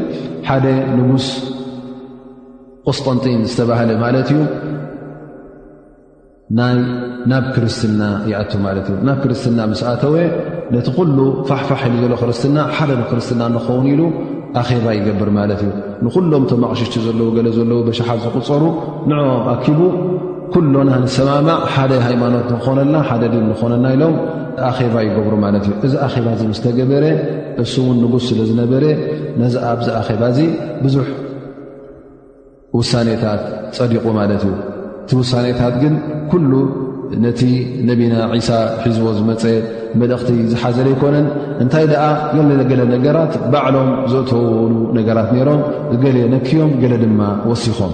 ሓደ ንጉስ ቁስጠንጢን ዝተባህለ ማለት እዩ ናይ ናብ ክርስትና ይኣቱ ማለት እዩ ናብ ክርስትና ምስ ኣተወ ነቲ ኩሉ ፋሕፋሕ ኢሉ ዘሎ ክርስትና ሓደ ንክርስትና ንኸውን ኢሉ ኣኼባ ይገብር ማለት እዩ ንኩሎም ተማቕሽቲ ዘለዉ ገለ ዘለዉ በሸሓት ዝቁፀሩ ንዕኦም ኣኪቡ ኩሎና ንሰማማዕ ሓደ ሃይማኖት ንኾነና ሓደ ዲን ንኾነና ኢሎም ኣኼባ ይገብሩ ማለት እዩ እዚ ኣኼባ እዚ ምስ ተገበረ እሱ እውን ንጉስ ስለ ዝነበረ ነዚ ኣብዚ ኣኼባ እዚ ብዙሕ ውሳኔታት ጸዲቑ ማለት እዩ እቲ ውሳኔታት ግን ኩሉ ነቲ ነቢና ዒሳ ሒዝዎ ዝመፀ መልእኽቲ ዝሓዘ ዘይኮነን እንታይ ደኣ ገለ ገለ ነገራት ባዕሎም ዘእተውሉ ነገራት ነይሮም ገለ ነክዮም ገለ ድማ ወሲኾም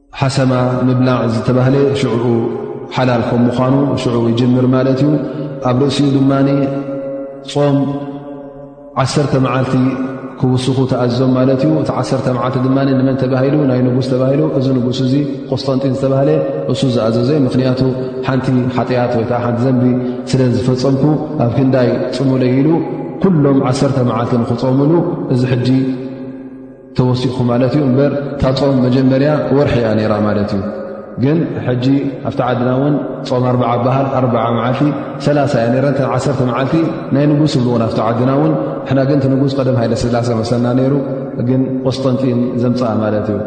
ሓሰማ ምብላዕ ዝተባህለ ሽዑኡ ሓላል ከም ምዃኑ ሽዑ ይጅምር ማለት እዩ ኣብ ርእሲኡ ድማ ፆም ዓሰርተ መዓልቲ ክውስኹ ተኣዞም ማለት እዩ እቲ ዓሰርተ መዓልቲ ድማ ንመን ተባሂሉ ናይ ንጉስ ተባሂሉ እዚ ንጉስ እዚ ቆስጠንጢን ዝተባህለ እሱ ዝኣዘዘ ምክንያቱ ሓንቲ ሓጢኣት ወይ ከዓ ሓንቲ ዘንቢ ስለ ዝፈፀምኩ ኣብ ክንዳይ ፅሙለይ ኢሉ ኩሎም ዓሰርተ መዓልቲ ንክፀምሉ እዚ ሕጂ ተወሲኹ ማለት እዩ እበር እታ ፆም መጀመርያ ወርሒ እያ ነራ ማለት እዩ ግን ሕጂ ኣብቲ ዓድና እውን ፆም ኣርዓ በሃል ኣር መዓልቲ ሰላ እያ ረ ተ ዓሰተ መዓልቲ ናይ ንጉስ ብልዎ ኣብቲ ዓድና እውን ሕና ግን ቲ ንጉስ ቀደም ሃይለ ስላሰ መሰና ነይሩ ግን ቆስጠንጢን ዘምፃኣ ማለት እዩ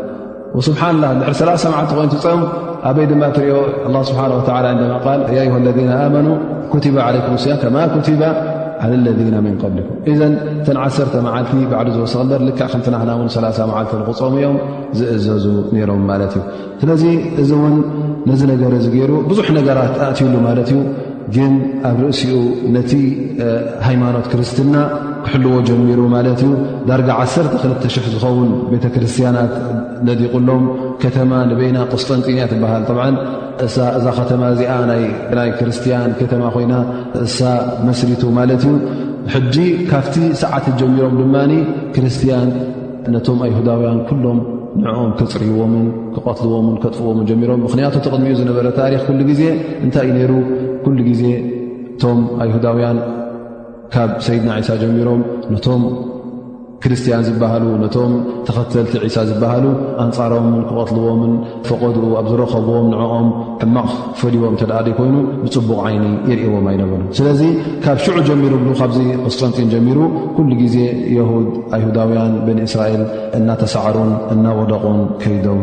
ስብሓላ ድሪ ሰላ መዓልቲ ኮይን ትፀም ኣበይ ድማ ትሪኦ ኣ ስብሓ ወላ እማ ቃል ያ ዩሃ ለذ ኣመኑ ኩቲባ ዓለይኩም ስያ ከማ ኩቲባ ዓለ ለذ ምን ቀብሊኩም እዘን እተን ዓሰርተ መዓልቲ ባዕሉ ዝወሰኽ እበር ልክዕ ከምቲ ናህና እውን ሰላ መዓልቲ ንቕፆም እዮም ዝእዘዙ ነይሮም ማለት እዩ ስለዚ እዚ እውን ነዚ ነገር እዚ ገይሩ ብዙሕ ነገራት ኣእትዩሉ ማለት እዩ ግን ኣብ ርእሲኡ ነቲ ሃይማኖት ክርስትና ክሕልዎ ጀሚሩ ማለት እዩ ዳርጋ 1200 ዝኸውን ቤተ ክርስትያናት ነዲቑሎም ከተማ ንበይና ቁስጠንጢንያ ትበሃል እሳ እዛ ከተማ እዚኣ ናይ ክርስትያን ከተማ ኮይና እሳ መስሪቱ ማለት እዩ ሕጂ ካብቲ ሰዓት ጀሚሮም ድማ ክርስትያን ነቶም ኣይሁዳውያን ኩሎም ንዕኦም ክፅርይዎምን ክቐትልዎምን ከጥፍዎምን ጀሚሮም ምክንያቱ ተቕድሚኡ ዝነበረ ታሪክ ኩሉ ግዜ እንታይ እዩ ነይሩ ኩሉ ግዜ እቶም ኣይሁዳውያን ካብ ሰይድና ዒሳ ጀሚሮም ነቶም ክርስትያን ዝበሃሉ ነቶም ተኸተልቲ ዒሳ ዝበሃሉ ኣንጻሮምን ክቐትልዎምን ፈቐድኡ ኣብ ዝረኸብዎም ንዕኦም ሕማቕ ፈልዎም እተ ዘይኮይኑ ብፅቡቕ ዓይኒ ይርእዎም ኣይነበሩ ስለዚ ካብ ሽዑ ጀሚሩ ብሉ ካብዚ ቅስጠንጢን ጀሚሩ ኩሉ ግዜ የሁድ ኣይሁዳውያን በን እስራኤል እናተሳዕሩን እናወደቑን ከይዶም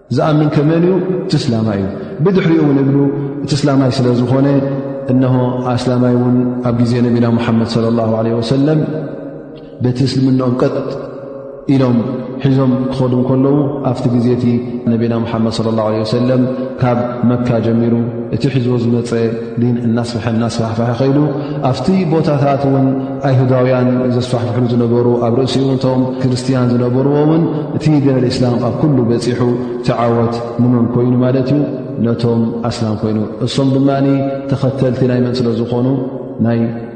ዝኣምን ከመን እዩ እቲ እስላማይ እዩ ብድሕሪኡ እውን እብሉ እቲ እስላማይ ስለ ዝኾነ እነሆ ኣእስላማይ እውን ኣብ ግዜ ነቢና ሙሓመድ ለ ላ ለ ወሰለም በቲ እስልምናኦም ቀጥ ኢሎም ሒዞም ክኸዱ ከለዉ ኣብቲ ግዜ እቲ ነቢና ሙሓመድ ለ ላ ለ ወሰለም ካብ መካ ጀሚሩ እቲ ሒዝቦ ዝመፀ ዲን እናስፍሐ እናስፋሕፋሐ ከይዱ ኣብቲ ቦታታት እውን ኣይሁዳውያን ዘስፋሕፍሕሉ ዝነበሩ ኣብ ርእሲኡ እቶም ክርስትያን ዝነበርዎ እውን እቲ ድን እስላም ኣብ ኩሉ በፂሑ ተዓወት ንመን ኮይኑ ማለት እዩ ነቶም ኣስላም ኮይኑ እሶም ድማ ተኸተልቲ ናይ መን ስለ ዝኾኑ ናይ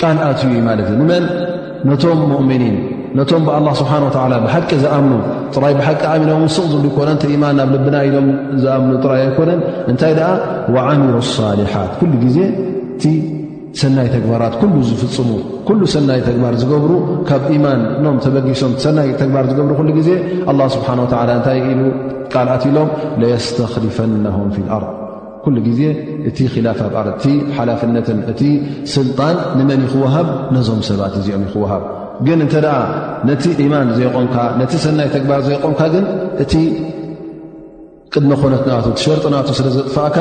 ቃል ኣትዩ እዩ ማለት እዩ ንመን ነቶም ሙእምኒን ነቶም ብኣላ ስብሓን ወላ ብሓቂ ዝኣምኑ ጥራይ ብሓቂ ኣሚኖም ስቕ ዝብሉ ይኮነ ተ ኢማን ናብ ልብና ኢሎም ዝኣምኑ ጥራይ ኣይኮነን እንታይ ደኣ ወዓሚሩ ሳሊሓት ኩሉ ግዜ እቲ ሰናይ ተግባራት ኩሉ ዝፍፅሙ ኩሉ ሰናይ ተግባር ዝገብሩ ካብ ኢማን ኖም ተበጊሶም ሰናይ ተግባር ዝገብሩ ኩሉ ግዜ ኣላ ስብሓን ወላ እንታይ ኢሉ ቃልኣት ኢሎም ለየስተኽሊፈነሁም ፊ ልኣርድ ኩሉ ግዜ እቲ ኪላፍ ኣብኣር እቲ ሓላፍነትን እቲ ስልጣን ንመን ዩ ክወሃብ ነዞም ሰባት እዚኦም ዩ ክወሃብ ግን እንተ ደኣ ነቲ ኢማን ዘይቆምካ ነቲ ሰናይ ተግባር ዘይቆምካ ግን እቲ ቅድመ ኮነት ናቱ እቲ ሸርጢ ናቱ ስለ ዘጥፋእካ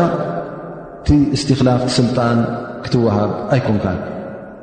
እቲ እስትክላፍ ስልጣን ክትወሃብ ኣይኮምካን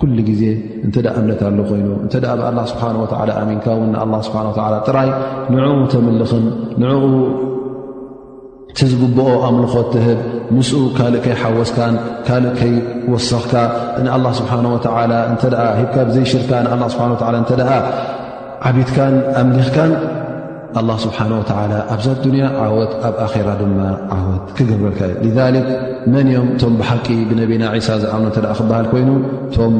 ኩሉ ግዜ እንተ እምነት ኣሎ ኮይኑ እንተ ብኣላ ስብሓን ወላ ኣሚንካ ውን ንኣላ ስብሓን ወላ ጥራይ ንዕኡ ተምልኽን ንዕኡ ትዝግብኦ ኣምልኾት ትህብ ምስኡ ካልእ ከይሓወስካን ካልእ ከይወሰኽካ ንኣላ ስብሓን ወላ እተ ሂብካ ብዘይሽርካ ንኣ ስብሓ እተ ዓቢትካን ኣምሊኽካን ኣላህ ስብሓን ወተላ ኣብዛ ኣዱንያ ዓወት ኣብ ኣኼራ ድማ ዓወት ክገብረልካ እዩ ሊዛሊክ መን እዮም እቶም ብሓቂ ብነቢና ዒሳ ዝኣምኑ እተ ክበሃል ኮይኑ እቶም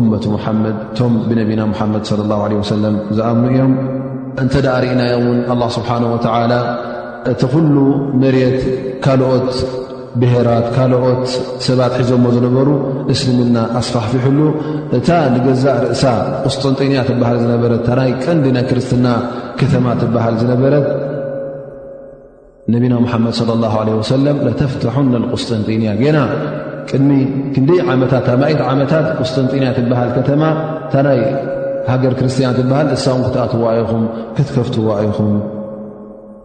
እመት ሙሓመድ እቶም ብነቢና ሙሓመድ ለ ላ ለ ወሰለም ዝኣምኑ እዮም እንተ ደኣ ርእናዮም እውን ኣላ ስብሓን ወተዓላ እቲ ኩሉ መሬት ካልኦት ብሄራት ካልኦት ሰባት ሒዞሞ ዝነበሩ እስልምና ኣስፋሕፊሕሉ እታ ንገዛእ ርእሳ ቁስጠንጠንያ ትበሃል ዝነበረት ታናይ ቀንዲ ናይ ክርስትና ከተማ ትበሃል ዝነበረት ነቢና ሙሓመድ ለ ላ ለ ወሰለም ለተፍትሑነ ቁስጠንጢንያ ገና ቅድሚ ክንደይ ዓመታት ታ ማይት ዓመታት ቁስጠንጢንያ ትበሃል ከተማ ታናይ ሃገር ክርስትያን ትበሃል እሳውን ክትኣትዋ ኢኹም ክትከፍትዋ ኢኹም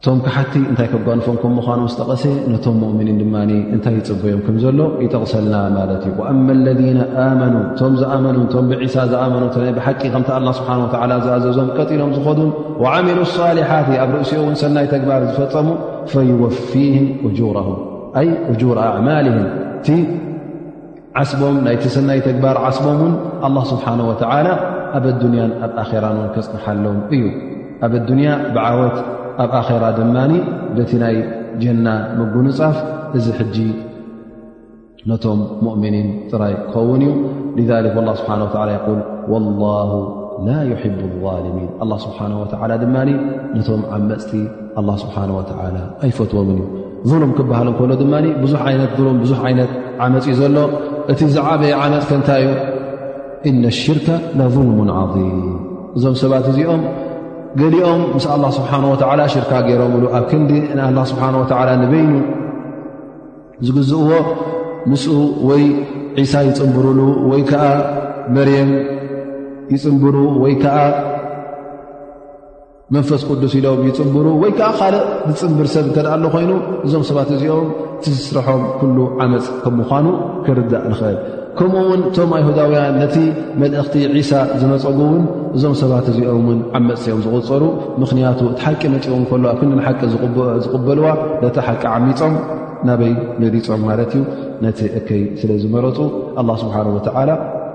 እቶም ካሓቲ እንታይ ከጓንፎም ከም ምዃኑ ምስ ጠቐሰ ነቶም ሙእምኒን ድማ እንታይ ይፅበዮም ከም ዘሎ ይጠቕሰልና ማለት እዩ ኣማ ለذነ ኣመኑ እቶም ዝኣመኑ እቶም ብዒሳ ዝኣመኑ ናይ ብሓቂ ከምቲ ኣላ ስብሓን ወላ ዝኣዘዞም ቀጢሎም ዝኾዱን ዓሚሉ ሳሊሓት ኣብ ርእሲኦ እውን ሰናይ ተግባር ዝፈፀሙ ፈይወፊህም እጁራም ኣይ እጁር ኣዕማልህም እቲ ዓስቦም ናይቲ ሰናይ ተግባር ዓስቦም ውን ኣላ ስብሓን ወተዓላ ኣብ ኣዱንያን ኣብ ኣኼራን ውን ከፅንሓሎም እዩ ኣብ ኣዱንያ ብዓወት ኣብ ኣኼራ ድማ በቲ ናይ ጀና ምጉንፃፍ እዚ ሕጂ ነቶም ሙእምኒን ጥራይ ክኸውን እዩ ذሊክ ላ ስብሓ ወላ ይል ወላሁ ላ ይሕቡ ዛልሚን ኣላ ስብሓን ወተዓላ ድማ ነቶም ዓመፅቲ ኣላ ስብሓን ወተዓላ ኣይፈትዎም እዩ ظሉም ክበሃል እንከሎ ድማ ብዙሕ ዓይነት ሉም ብዙሕ ዓይነት ዓመፅ እዩ ዘሎ እቲ ዝዓበየ ዓመፅ ከንታይ እዩ እነ ሽርከ ለظልሙ ዓظም እዞም ሰባት እዚኦም ገሊኦም ምስ ኣላ ስብሓን ወላ ሽርካ ገይሮምሉ ኣብ ክንዲ ንኣላ ስብሓን ወላ ንበይኑ ዝግዝእዎ ምስኡ ወይ ዒሳ ይፅንብሩሉ ወይ ከዓ መርየም ይፅንብሩ ወይ ከዓ መንፈስ ቅዱስ ኢሎም ይፅምብሩ ወይ ከዓ ካልእ ዝፅምብር ሰብ እተ ኣሎ ኮይኑ እዞም ሰባት እዚኦም ትስርሖም ኩሉ ዓመፅ ከም ምኳኑ ክርዳእ ንኽእል ከምኡ ውን እቶም ኣይሁዳውያን ነቲ መልእኽቲ ዒሳ ዝነፀጉ እውን እዞም ሰባት እዚኦም ን ዓመፅቲኦም ዝቁፀሩ ምኽንያቱ እቲ ሓቂ መፂኦም ከሎ ኣብ ክንዲ ሓቂ ዝቕበልዋ ነቲ ሓቂ ዓሚፆም ናበይ መሪፆም ማለት እዩ ነቲ እከይ ስለ ዝመረፁ ኣላ ስብሓን ወተዓላ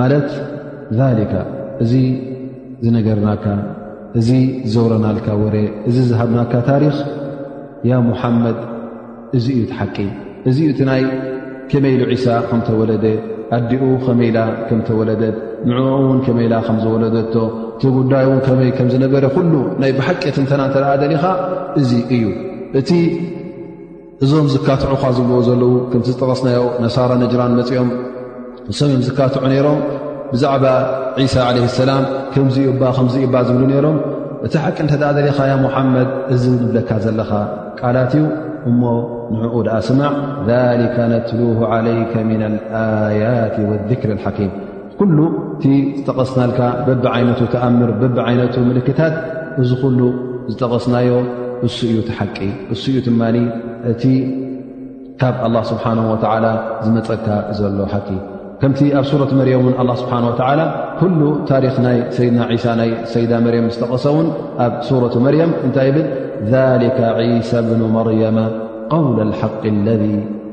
ማለት ሊካ እዚ ዝነገርናካ እዚ ዘውረናልካ ወረ እዚ ዝሃብናካ ታሪኽ ያ ሙሓመድ እዚ እዩ ትሓቂ እዚ ዩ እቲ ናይ ከመይ ኢሉ ዒሳ ከም ተወለደ ኣዲኡ ከመይ ኢላ ከም ተወለደት ንዕኡ እውን ከመይ ኢላ ከም ዝወለደቶ እቲ ጉዳይ እውን ከመይ ከም ዝነበረ ኩሉ ናይ ብሓቂ ትንተና እተኣ ደሊኻ እዚ እዩ እቲ እዞም ዝካትዑኻ ዝብልዎ ዘለዉ ከምቲ ዝጠቐስናዮ ነሳራ ነጅራን መፂኦም ንሶም እዮም ዝካትዑ ነይሮም ብዛዕባ ዒሳ ዓለ ሰላም ከምዚኡባ ከምዚኡባ ዝብሉ ነይሮም እቲ ሓቂ እንተ ደሪኻ ያ ሙሓመድ እዚ ዝብለካ ዘለኻ ቃላት እዩ እሞ ንዕኡ ድኣ ስማዕ ሊከ ነትሉ ዓለይከ ምና ኣያት ወክር ሓኪም ኩሉ እቲ ዝጠቐስናልካ በቢ ዓይነቱ ተኣምር በቢ ዓይነቱ ምልክታት እዚ ኩሉ ዝጠቐስናዮ እሱ እዩ ትሓቂ እሱ እዩ ድማ እቲ ካብ ኣላ ስብሓን ወተላ ዝመፀካ ዘሎ ሓቂ ከምቲ ኣብ ሱረት መርም እውን ኣላ ስብሓን ወተላ ኩሉ ታሪክ ናይ ሰይድና ሳ ናይ ሰይዳ መርም ዝጠቐሰ እውን ኣብ ሱረት መርየም እንታይ ይብል ሊከ ዒሳ ብኑ መርያማ ቃውል ሓቂ ለذ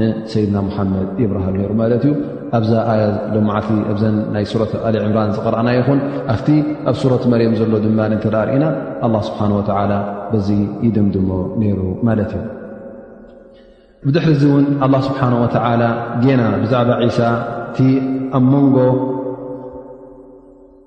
ንሰይድና ሙሓመድ ይብርሃል ነይሩ ማለት እዩ ኣብዛ ኣያ ሎመዓልቲ ኣዘ ናይ ሱረት ኣሊ ዕምራን ዝቕረኣና ይኹን ኣብቲ ኣብ ሱረት መርም ዘሎ ድማ እንተ ርእና ኣላ ስብሓን ወተላ በዚ ይድምድሞ ነይሩ ማለት እዩ ብድሕሪ እዚ እውን ኣላ ስብሓን ወተላ ጌና ብዛዕባ ዒሳ እቲ ኣብ መንጎ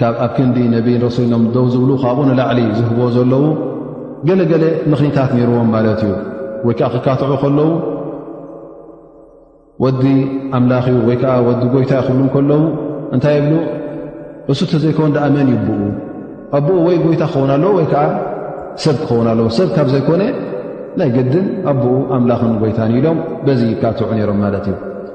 ካብ ኣብ ክንዲ ነብይን ረሱልሎም ደው ዝብሉ ካብኡ ንላዕሊ ዝህቦ ዘለዉ ገለገለ ምኽኒታት ነይርዎም ማለት እዩ ወይ ከዓ ክካትዑ ከለዉ ወዲ ኣምላኽ እዩ ወይ ከዓ ወዲ ጎይታ ይክብሉ ከለዉ እንታይ ይብሉ እሱ ተዘይከውን ዳኣ መን ይብኡ ኣቦኡ ወይ ጎይታ ክኸውን ኣለዎ ወይ ከዓ ሰብ ክኸውን ኣለዎ ሰብ ካብ ዘይኮነ ናይ ግድን ኣቦኡ ኣምላኽን ጎይታን ኢሎም በዚ ይካትዑ ነይሮም ማለት እዩ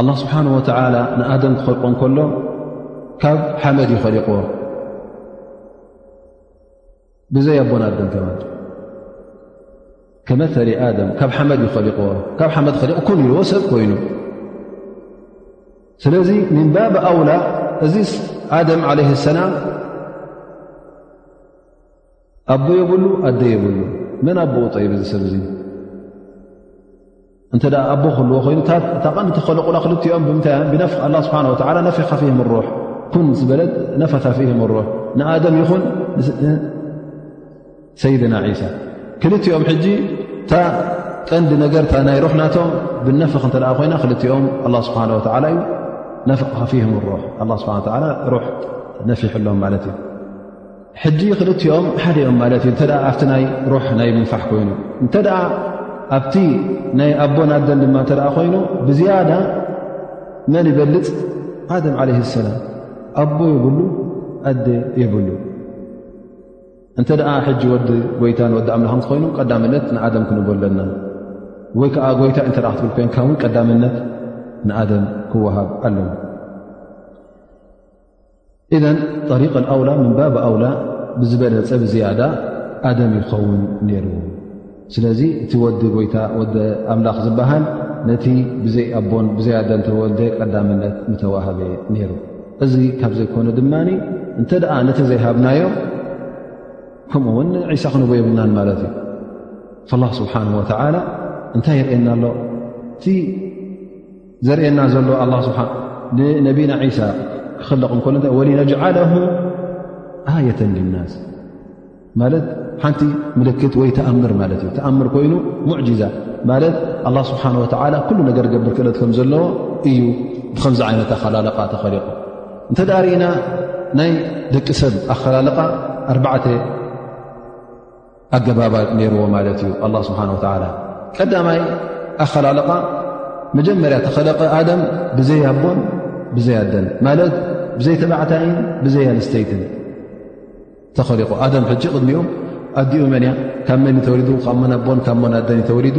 ኣላ ስብሓን ወተዓላ ንኣደም ክኸልቆ ከሎ ካብ ሓመድ እዩ ኸሊቕዎ ብዘይ ኣቦን ኣደም ከማ ከመተሊ ኣደም ካብ ሓመድ እዩ ኸሊቕዎ ካብ ሓመድ ኸሊቕ ኩን ኢልዎ ሰብ ኮይኑ ስለዚ ምንባብ ኣውላ እዚ ኣደም ዓለይ ሰላም ኣቦ የብሉ ኣደ የብሉ መን ኣቦኡ ጠይብ እዚ ሰብ እዙ እንተ ኣቦ ክህልዎ ኮይኑ እታ ቐንዲ ተኸለቑላ ክልትኦም ብምንታይ ብነፍ ኣላ ስብሓን ወላ ነፊኻ ፊህም ሩሕ ኩን ዝበለት ነፈታ ፊህም ሩሕ ንኣደም ይኹን ሰይድና ዒሳ ክልትኦም ሕጂ እታ ቀንዲ ነገርታ ናይ ሩሕ ናቶም ብነፍኽ እንተ ኮይና ክልትኦም ኣላ ስብሓን ወላ እዩ ነፍኻ ፊህም ሩሕ ኣላ ስብሓ ሩሕ ነፊሕሎም ማለት እዩ ሕጂ ክልቲኦም ሓደ እዮም ማለት እዩ እተ ኣብቲ ናይ ሩሕ ናይ ምንፋሕ ኮይኑ እንተ ኣብቲ ናይ ኣቦን ኣደን ድማ እተ ኮይኑ ብዝያዳ መን ይበልፅ ኣደም ዓለ ሰላም ኣቦ የብሉ ኣደ የብሉ እንተ ደኣ ሕጂ ወዲ ጎይታን ወዲ ኣምላኽ እንትኮይኑ ቀዳምነት ንኣደም ክንብ ኣለና ወይ ከዓ ጎይታ እንተ ክትብል ኮይንካ እውን ቀዳምነት ንኣደም ክወሃብ ኣለዉ እዘ ጠሪቅ ኣውላ ምንባብ ኣውላ ብዝበለፀ ብዝያዳ ኣደም ይኸውን ነይሩ ስለዚ እቲ ወዲ ጎይታ ወዲ ኣምላኽ ዝበሃል ነቲ ብዘይ ኣቦን ብዘይ ኣደን ተወልደ ቀዳምነት ምተዋህበ ነይሩ እዚ ካብ ዘይኮነ ድማ እንተ ደኣ ነቲ ዘይሃብናዮ ከምኡ ውን ዒሳ ክንቦ የብልናን ማለት እዩ ላ ስብሓን ወተላ እንታይ ይርእየና ኣሎ እቲ ዘርእየና ዘሎ ኣላ ስብሓ ንነቢና ዒሳ ክኽልቕ እንከሎ ታይ ወሊነጅዓለ ኣየተን ልናስ ማለት ሓንቲ ምልክት ወይ ተኣምር ማለት እዩ ተኣምር ኮይኑ ሙዕጂዛ ማለት ኣላ ስብሓን ወተዓላ ኩሉ ነገር ገብር ክእለት ከም ዘለዎ እዩ ብከምዚ ዓይነት ኣኸላልቓ ተኸሊቑ እንተ ደኣ ርኢና ናይ ደቂ ሰብ ኣኸላልቓ ኣርባዕተ ኣገባባ ነይርዎ ማለት እዩ ኣላ ስብሓን ወተዓላ ቀዳማይ ኣኸላልቓ መጀመርያ ተኸለቀ ኣደም ብዘይ ኣቦን ብዘይ ኣደን ማለት ብዘይ ተባዕታይን ብዘይ ኣንስተይትን ተኸሊቁ ኣደም ሕጂ ቅድሚኡ ኣዲኡ መን እያ ካብ መን ተወሊዱ ካብ መን ኣቦን ካብ መን ኣደን ተወሊዱ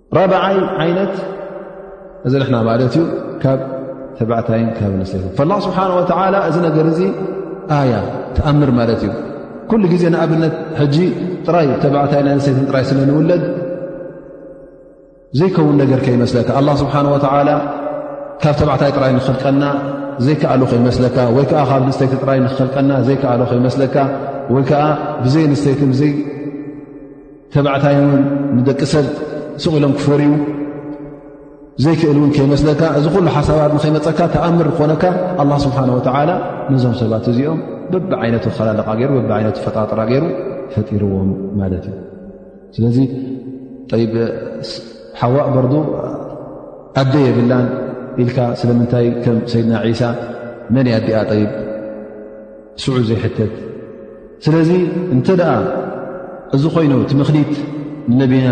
ራብዓይ ዓይነት እዚ ንሕና ማለት እዩ ካብ ተባዕታይን ካብ ንሰት ላ ስብሓን ወተላ እዚ ነገር እዚ ኣያ ተኣምር ማለት እዩ ኩሉ ግዜ ንኣብነት ሕጂ ጥራይ ተባዕታይ ናይ ንሰትን ጥራይ ስለ ንውለድ ዘይከውን ነገር ከይመስለካ ኣላ ስብሓን ወተላ ካብ ተባዕታይ ጥራይ ንክልቀና ዘይከኣሉ ከይመስለካ ወይ ከዓ ካብ ንስተይቲ ጥራይ ንክልቀና ዘይከኣሉ ከይመስለካ ወይ ከዓ ብዘይ ንስተይቲ ተባዕታይ እውን ንደቂ ሰብ ስቕ ኢሎም ክፈርዩ ዘይክእል እውን ከይመስለካ እዚ ኩሉ ሓሳባት ንኸይመፀካ ተኣምር ክኾነካ ኣላ ስብሓን ወተዓላ ነዞም ሰባት እዚኦም በቢ ዓይነቱ ኸላለቓ ገይሩ በቢ ዓይነቱ ፈጣጥራ ገይሩ ፈጢርዎም ማለት እዩ ስለዚ ሓዋእ በርዱ ኣደ የብላን ኢልካ ስለምንታይ ከም ሰይድና ዒሳ መን ኣዲኣ ጠይብ ስዑ ዘይሕተት ስለዚ እንተ ደኣ እዚ ኮይኑ እቲ ምኽኒት ንነቢና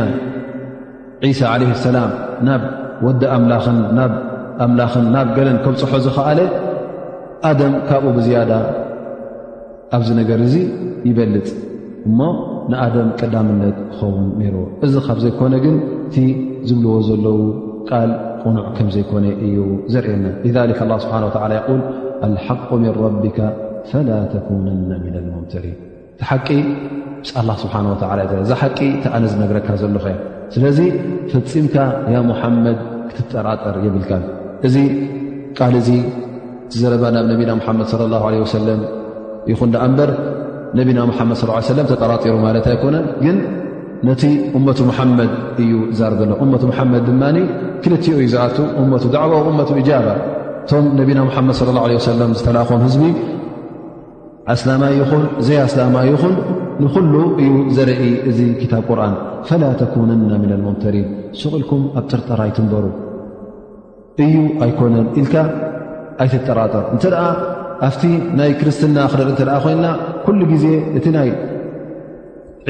ዒሳ ዓለ ሰላም ናብ ወዲ ኣምላኽን ናብ ኣምላኽን ናብ ገለን ከብፅሖ ዝኸኣለ ኣደም ካብኡ ብዝያዳ ኣብዚ ነገር እዚ ይበልፅ እሞ ንኣደም ቀዳምነት ክኸውን ነይሩ እዚ ካብ ዘይኮነ ግን እቲ ዝብልዎ ዘለዉ ቃል ቕኑዕ ከም ዘይኮነ እዩ ዘርእየና ذሊክ ላ ስብሓን ላ ይል ኣልሓق ምን ረቢካ ፈላ ተኩነና ምና ልሙምተሪ እቲ ሓቂ ምስ ኣላ ስብሓን ወላ እ እዛ ሓቂ ተኣነ ዝነግረካ ዘለኹ እያ ስለዚ ፈፂምካ ያ ሙሓመድ ክትጠራጠር የብልካ እዚ ቃል እዚ እቲ ዘረባ ናብ ነቢና ሓመድ صለ ላ ለ ወሰለም ይኹን ዳኣ እምበር ነቢና ሓመድ ስ ሰለም ተጠራጢሩ ማለት ኣይኮነን ግን ነቲ እመቱ መሓመድ እዩ ዛር ዘሎ እመቱ መሓመድ ድማ ክልትኦ እዩ ዝኣት እመቱ ዳዕዋ እመቱ እጃባ እቶም ነቢና ሓመድ ለ ላ ሰለም ዝተላእኾም ህዝቢ ኣስላማይ ይኹን ዘይ ኣስላማይ ይኹን ንኩሉ እዩ ዘርኢ እዚ ክታብ ቁርን ፈላ ተኩንና ምና ልሙምተሪን ስቕልኩም ኣብ ጥርጠራ ኣይትንበሩ እዩ ኣይኮነን ኢልካ ኣይትጠራጠር እንተ ኣብቲ ናይ ክርስትና ክደር እተ ኮይና ኩሉ ግዜ እቲ ናይ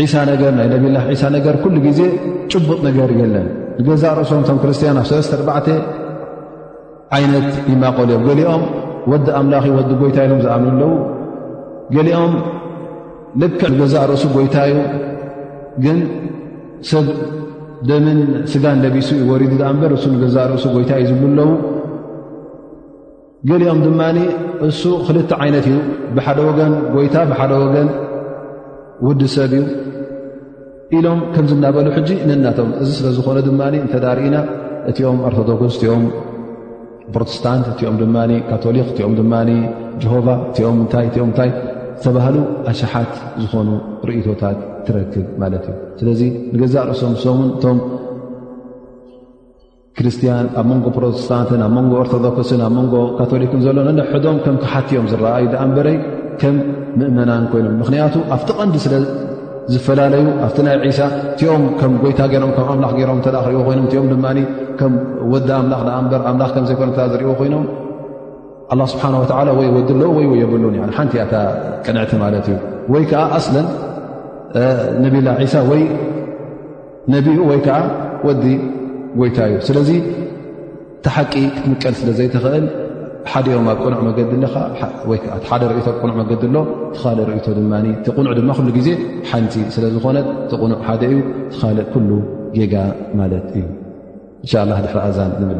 ዒሳ ነገር ናይ ነብላ ዒሳ ነገር ኩሉ ግዜ ጭቡጥ ነገር የለን ንገዛ ርእሶም ቶም ክርስትያን ኣብ ሰለስተ ኣርባዕተ ዓይነት ይማቀሉ እዮም ገሊኦም ወዲ ኣምላኽ ወዲ ጎይታ ኢሎም ዝኣምኑ ኣለዉ ገሊኦም ልክዕ ገዛእ ርእሱ ጎይታ እዩ ግን ሰብ ደምን ስጋን ለቢሱ እዩ ወሪዱ ኣ እበር እሱ ንገዛእ ርእሱ ጎይታ እዩ ዝብሉ ኣለዉ ገሊኦም ድማ እሱ ክልተ ዓይነት እዩ ብሓደ ወገን ጎይታ ብሓደ ወገን ውዲ ሰብ እዩ ኢሎም ከምዚ እናበሉ ሕጂ ንነቶም እዚ ስለ ዝኾነ ድማ እንተዳርእና እቲኦም ኣርቶዶክስ እቲኦም ፕሮቴስታንት እቲኦም ድማ ካቶሊክ እቲኦም ድማ ጀሆቫ እኦም እታይ እኦም እታይ ዝተባህሉ ኣሸሓት ዝኾኑ ርእቶታት ትረክብ ማለት እዩ ስለዚ ንገዛእ ርእሶም ሰሙን እቶም ክርስትያን ኣብ መንጎ ፕሮቴስታንትን ኣብ መንጎ ኦርቶዶክስን ኣብ መንጎ ካቶሊክን ዘሎ ነንሕዶም ከም ክሓትዮም ዝረኣዩ ዳኣ ንበረይ ከም ምእመናን ኮይኖም ምክንያቱ ኣብቲ ቐንዲ ስለ ዝፈላለዩ ኣብቲ ናይ ዒሳ እቲኦም ከም ጎይታ ገሮም ከም ኣምላኽ ገሮም እተ ክሪእዎ ኮይኖም እቲኦም ድማ ከም ወዲ ኣምላኽ ኣ እበር ኣምላኽ ከም ዘይኮነ እተ ዝሪእዎ ኮይኖም ኣላ ስብሓን ወላ ወይ ወዲ ኣለዎ ወይ ወይ የብሉን ሓንቲ እያእታ ቅንዕቲ ማለት እዩ ወይ ከዓ ኣስለን ነብላ ዒሳ ወይ ነቢኡ ወይ ከዓ ወዲ ጎይታ እዩ ስለዚ እቲ ሓቂ ክትምቀል ስለ ዘይትኽእል ሓደኦም ኣብ ቅኑዕ መገዲ ኣለኻ ወይ ከዓ ሓደ ርእቶ ኣብ ቅኑዕ መገዲ ኣሎ ትኻል ርእቶ ድማ እቲ ቕኑዕ ድማ ኩሉ ግዜ ሓንቲ ስለ ዝኾነት እቲ ቕኑዕ ሓደ እዩ ትኻልእ ኩሉ ጌጋ ማለት እዩ እንሻ ላ ድሕሪ ኣዛን ንብል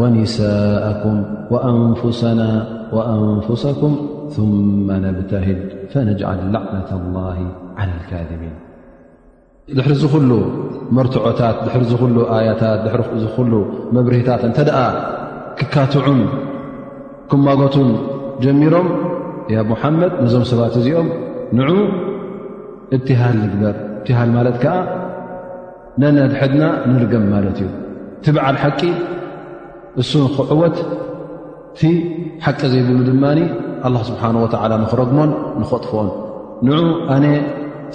ወኒሳኩም ወኣንፍሰና ወኣንፍሰኩም ثመ ነብተህል ፈነጅዓል ላዕነት ላ ዓላ ልካذቢን ድሕሪ ዚ ኩሉ መርትዖታት ድሕሪ ዚ ኩሉ ኣያታት ድሕሪ ዚ ኩሉ መብርህታት እንተ ደኣ ክካትዑን ክማጎቱን ጀሚሮም ያ ሙሓመድ ነዞም ሰባት እዚኦም ንዑ እብትሃል ንግበር እብትሃል ማለት ከዓ ነነድሕድና ንርገም ማለት እዩ እቲ በዓል ሓቂ እሱ ንክዕወት እቲ ሓቂ ዘይብሉ ድማ ኣላ ስብሓን ወተዓላ ንክረግሞን ንኸጥፍኦን ንዑ ኣነ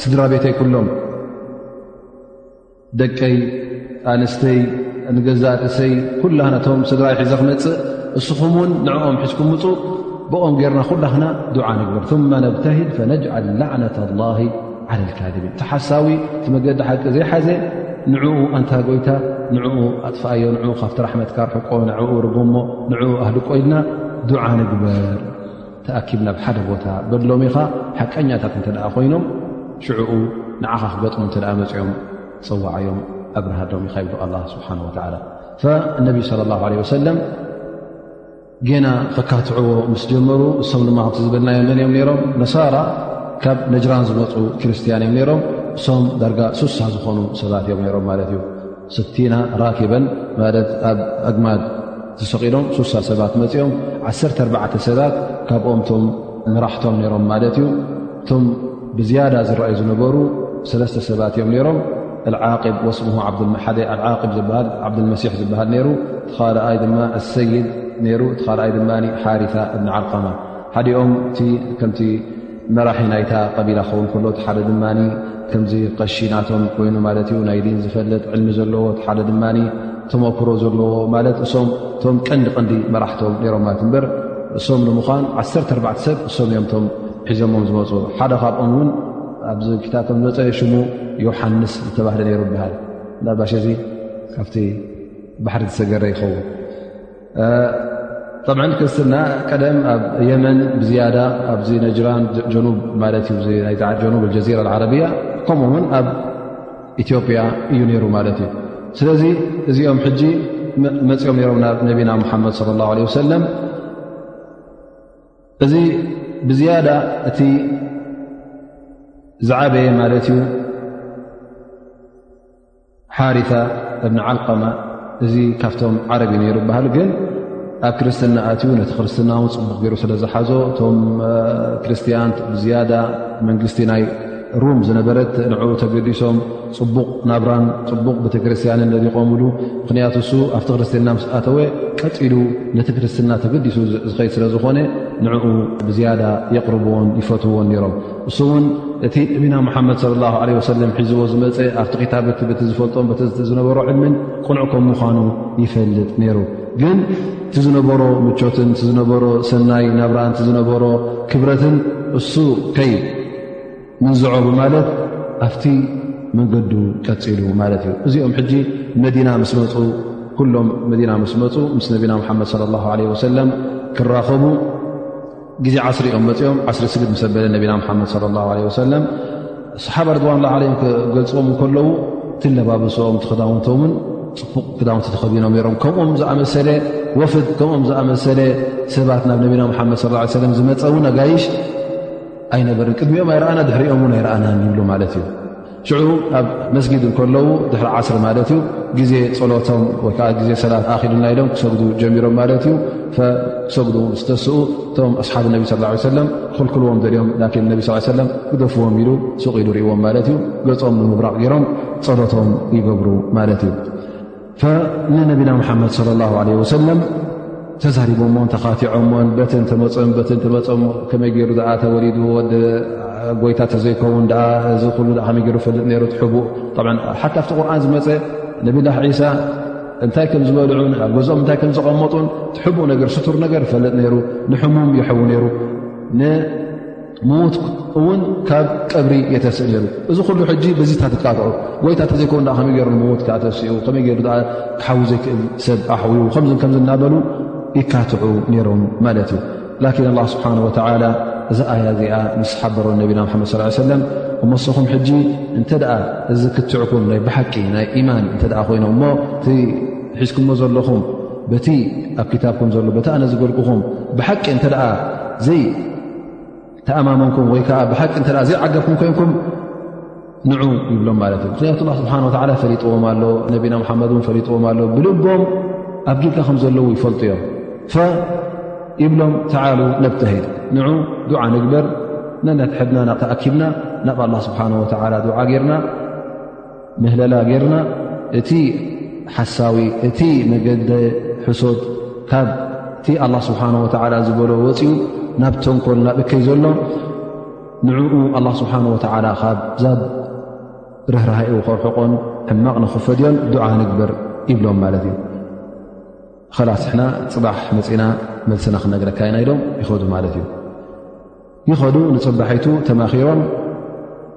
ስድራ ቤተይ ኩሎም ደቀይ ኣንስተይ ንገዛ ርእሰይ ኩላ ነቶም ስድራ ሒዘ ክመፅእ እስኹም ውን ንዕኦም ሒዝኩም ምፁ ብኦም ጌርና ኩላክና ዱዓ ንግበር መ ነብተሂድ ፈነጅዓል ላዕነት ላ ዓለልካድብ እቲ ሓሳዊ እቲ መገዲ ሓቂ ዘይሓዘ ንኡ ኣንታ ጎይታ ንኡ ኣጥፋኣዮ ን ካብቲ ራሕመትካ ርሕቆ ን ርጉሞ ን ኣህልቆ ኢልና ዱዓ ንግበር ተኣኪብ ናብ ሓደ ቦታ በሎም ኢኻ ሓቀኛታት እተ ኮይኖም ሽዕኡ ንዓኻ ክገጥሙ እተ መፅኦም ፀዋዓዮም ኣብርሃዶም ኢኻ ይብሉ ኣላ ስብሓን ወላ ነቢይ ለ ላ ለ ወሰለም ጌና ከካትዕዎ ምስ ጀመሩ እሶም ድማ ከምቲ ዝበልናዮ መን እዮም ነይሮም ነሳራ ካብ ነጅራን ዝመፁ ክርስትያን እዮም ነይሮም እሶም ዳርጋ ሱሳ ዝኾኑ ሰባት እዮም ነይሮም ማለት እዩ ስቲና ራኪበን ማለት ኣብ ኣግማድ ዝሰቂሎም ሱሳ ሰባት መፂኦም ዓሰ ኣባዕተ ሰባት ካብኦምቶም መራሕቶም ነይሮም ማለት እዩ እቶም ብዝያዳ ዝረኣዩ ዝነበሩ ሰለስተ ሰባት እዮም ነይሮም ዓቅብ ወስሙ ዓብሓደ ዓቅብ ዝበሃል ዓብዱልመሲሕ ዝበሃል ነይሩ እቲ ካልኣይ ድማ ኣሰይድ ነይሩ እቲ ካልኣይ ድማ ሓሪታ እብኒ ዓልቃማ ሓዲኦም እቲ ከምቲ መራሒ ናይታ ቀቢላ ክኸውን ከሎ እቲ ሓደ ድማ ከምዚ ቀሺ ናቶም ኮይኑ ማለት እዩ ናይ ዲን ዝፈለጥ ዕልሚ ዘለዎ እቲ ሓደ ድማ ተመክሮ ዘለዎ ማለት እሶም እቶም ቀንዲ ቀንዲ መራሕቶም ነይሮም ማለት እምበር እሶም ንምዃን ዓሰ4 ሰብ እሶም እዮም ቶም ሒዞሞም ዝመፁ ሓደ ካብኦም እውን ኣብዚ ክታቶም ዘፀ ሽሙ ዮሓንስ ዝተባህለ ነይሩ ይበሃል ናባሽ እዚ ካብቲ ባሕሪ ዝሰገረ ይኸውን ጠብዓ ክርስትና ቀደም ኣብ የመን ብዝያዳ ኣብዚ ነጅራን ጀኑብ ማለት እዩ ናይ ዓ ጀኑብ ኣልጀዚራ ዓረብያ ከምኡ እውን ኣብ ኢትዮጵያ እዩ ነይሩ ማለት እዩ ስለዚ እዚኦም ሕጂ መፅኦም ነሮም ናብ ነቢና ሙሓመድ ለ ላ ለ ወሰለም እዚ ብዝያዳ እቲ ዝዓበየ ማለት እዩ ሓሪታ እብኒ ዓልቀማ እዚ ካብቶም ዓረቢ ነይሩ በሃል ግን ኣብ ክርስትና ኣትኡ ነቲ ክርስትና ውን ፅቡቕ ገይሩ ስለ ዝሓዞ እቶም ክርስትያን ብዝያዳ መንግስቲ ናይ ሩም ዝነበረት ንዕኡ ተገዲሶም ፅቡቕ ናብራን ፅቡቕ ቤተክርስትያንን ነሪቖምሉ ምክንያቱ እሱ ኣብቲ ክርስትና ምስ ኣተወ ቀፂሉ ነቲ ክርስትና ተገዲሱ ዝኸይድ ስለ ዝኾነ ንዕኡ ብዝያዳ የቕርብዎን ይፈትዎን ነይሮም እሱ እውን እቲ ነቢና ሙሓመድ ለ ላ ለ ወሰለም ሒዝዎ ዝመፀ ኣብቲ ክታብቲ በቲ ዝፈልጦም በቲ ዝነበሮ ዕልምን ቁኑዕ ከም ምዃኑ ይፈልጥ ነይሩ ግን እቲ ዝነበሮ ምቾትን እቲ ዝነበሮ ሰናይ ናብራን እቲ ዝነበሮ ክብረትን እሱ ከይ መንዝዖ ብማለት ኣብቲ መንገዱ ቀፂሉ ማለት እዩ እዚኦም ሕጂ መዲና ምስ መፁ ኩሎም መዲና ምስ መፁ ምስ ነቢና ሙሓመድ ለ ላ ለ ወሰለም ክራኸቡ ግዜ ዓስሪ እዮም መፅኦም ዓስሪ ስግድ ምስ ኣበለ ነቢና ሓመድ ለ ላ ለ ወሰለም ሰሓባ ርድዋን ላ ዓለዮም ክገልፅዎም ከለዉ ትለባብሶም ትክዳውንቶምን ፅቡቕ ክዳውንቲ ተኸዲኖም ሮም ከምኦም ዝኣመሰለ ወፍድ ከምኦም ዝኣመሰለ ሰባት ናብ ነቢና ሓመድ ስ ሰለም ዝመፀ እውን ኣጋይሽ ኣይነበርን ቅድሚኦም ኣይረኣና ድሕሪኦም ን ኣይረኣና ይብሉ ማለት እዩ ሽዑ ኣብ መስጊድ ከለዉ ድሕሪ ዓስሪ ማለት እዩ ግዜ ፀሎቶም ወይከዓ ግዜ ሰላት ኣኪልና ኢሎም ክሰግዱ ጀሚሮም ማለት እዩ ክሰግዱ ዝተስኡ እቶም ኣስሓብ ነቢ ስ ሰለም ክኽልክልዎም ደልዮም ላኪን ነቢ ስ ሰለም ክደፍዎም ኢሉ ሱቅ ኢሉ ርእዎም ማለት እዩ ገፆም ንምብራቕ ገይሮም ፀሎቶም ይገብሩ ማለት እዩ ንነቢና ሙሓመድ ለ ላ ለ ወሰለም ተዛሪቦሞ ተኻቲዖሞን በቲ ንተመፀን በቲ ንተመፀ ከመይ ገይሩ ድኣ ተወሊዱ ወዲ ጎይታ ተዘይከውን ኣ እዚ ኩሉ ከመይ ገይሩ ፈልጥ ነይሩ ትሕቡእ ሓታ ኣብቲ ቁርን ዝመፀ ነብላ ዒሳ እንታይ ከም ዝበልዑን ኣብ ገዝኦም እንታይ ከም ዝቐመጡን ትሕቡእ ነገር ስቱር ነገር ፈልጥ ነይሩ ንሕሙም ይሕቡ ነይሩ ምዉት እውን ካብ ቀብሪ የተስእ ነይሩ እዚ ኩሉ ሕጂ በዚታ ትቃጥዑ ወይታ እተዘይከው እ ከመይ ገይሩ ምዉት ዓ ተስኡ ከመይ ገይሩ ክሓዊ ዘይክእል ሰብ ኣሕውዩ ከምዚ ከምዚ እናበሉ ይካትዑ ነይሮም ማለት እዩ ላኪን ኣላ ስብሓን ወተላ እዛ ኣያ እዚኣ ምስ ሓበሮ ነቢና ሓመድ ስ ሰለም እመሰኹም ሕጂ እንተ ደኣ እዚ ክትዕኩም ናይ ብሓቂ ናይ ኢማን እተ ኮይኖ እሞ እቲ ሒዝኩሞ ዘለኹም በቲ ኣብ ክታብኩም ዘሎ በቲ ኣነ ዝገልኩኹም ብሓቂ እተ ዘይ ተኣማመንኩም ወይ ከዓ ብሓቂ እተ ዘይዓገብኩም ኮይንኩም ንዑ ይብሎም ማለት እዩ ምክንያቱ ስብሓ ወላ ፈሊጥዎም ኣሎ ነቢና ሓመድ ን ፈሊጥዎም ኣሎ ብልቦም ኣብ ጊጋ ከም ዘለዉ ይፈልጡ እዮም ይብሎም ተዓሉ ነብተሂድ ን ዱዓ ንግበር ነነትሕድና ናተኣኪብና ናብ ኣላ ስብሓ ወላ ዱዓ ጌርና ምህለላ ጌርና እቲ ሓሳዊ እቲ መገደ ሕሶት ካብ እቲ ኣላ ስብሓን ወተዓላ ዝበሎ ወፅኡ ናብ ተንኮል ናብ እከይ ዘሎ ንዕኡ ኣላ ስብሓን ወተዓላ ካብ ዛብ ርህራሃኡ ከርሕቆን ሕማቕ ንክፈድዮን ድዓ ንግበር ይብሎም ማለት እዩ ኸላስሕና ፅባሕ መፅና መልስና ክነግረካ ኢና ኢሎም ይኸዱ ማለት እዩ ይኸዱ ንፅባሒቱ ተማኺሮም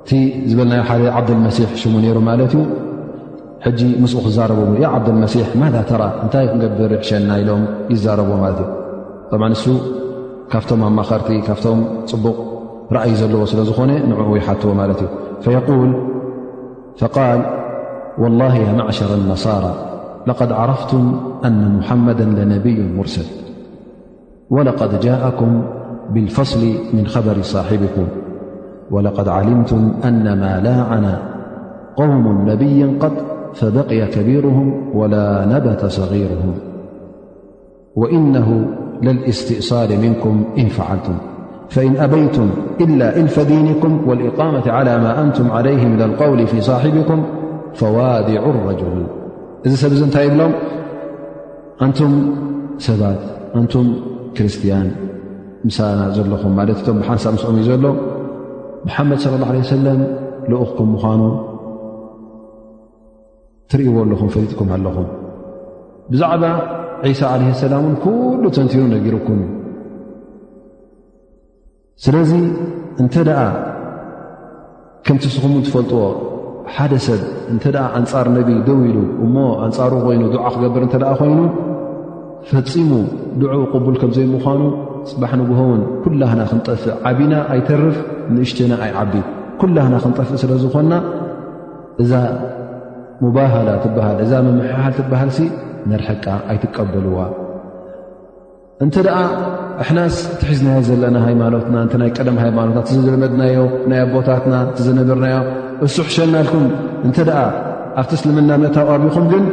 እቲ ዝበልናዮ ሓደ ዓብደልመሲሕ ሽሙ ነይሩ ማለት እዩ ሕጂ ምስኡ ክዛረቡ ያ ዓብደልመሲሕ ማዳ ተራ እንታይ ክንገብር ይሕሸና ኢሎም ይዛረቡ ማለት እዩ ብ ንሱ ካብቶም ኣማኸርቲ ካብቶም ፅቡቕ ርኣይ ዘለዎ ስለ ዝኾነ ንዕኡ ይሓትዎ ማለት እዩ ፈየል ፈቃል ወላ ማዕሸረ ነሳራ ለቐድ ዓረፍቱም ኣነ ሙሓመዳ ለነብዩ ሙርሰል ولقد جاءكم بالفصل من خبر صاحبكم ولقد علمتم أن ما لاعن قوم نبي قط فبقي كبيرهم ولا نبت صغيرهم وإنه للاستئصال منكم إن فعلتم فإن أبيتم إلا إلف دينكم والإقامة على ما أنتم عليه من القول في صاحبكم فوادعا الرجل እዚ ሰብ እዚ እንታይ ይብሎም ኣንቱም ሰባት ኣንቱም ክርስትያን ምሳና ዘለኹም ማለት እቶም ብሓንሳብ ምስኦም እዩ ዘሎ መሓመድ ስለ ላ ለ ሰለም ልኡኽኩም ምዃኑ ትርእይዎ ኣለኹም ፈሊጥኩም ኣለኹም ብዛዕባ ዒሳ ዓለ ሰላም እውን ኩሉ ተንቲኑ ነጊሩኩም እዩ ስለዚ እንተ ደኣ ከምቲ ስኹም ትፈልጥዎ ሓደ ሰብ እንተ ኣንጻር ነቢ ደው ኢሉ እሞ ኣንጻሩ ኮይኑ ድዓ ክገብር እተ ኮይኑ ፈፂሙ ድዑ ቅቡል ከም ዘይምዃኑ ፅባሕ ንግሆውን ኩላህና ክንጠፍእ ዓብና ኣይተርፍ ንእሽተና ኣይዓቢ ኩላህና ክንጠፍእ ስለ ዝኾንና እዛ ሙባህላ ትበሃል እዛ ምምሓሓል ትበሃልሲ ነርሕቃ ኣይትቀበልዋ እንተ ደኣ ኣሕናስ እትሒዝናዮ ዘለና ሃይማኖትና እንቲ ናይ ቀደም ሃይማኖታት ዝዘለመድናዮ ናይ ኣቦታትና ዝነበርናዮ እሱ ሕሸናልኩም እንተ ደኣ ኣብቲ እስልምና ምእታው ኣብኹም ግን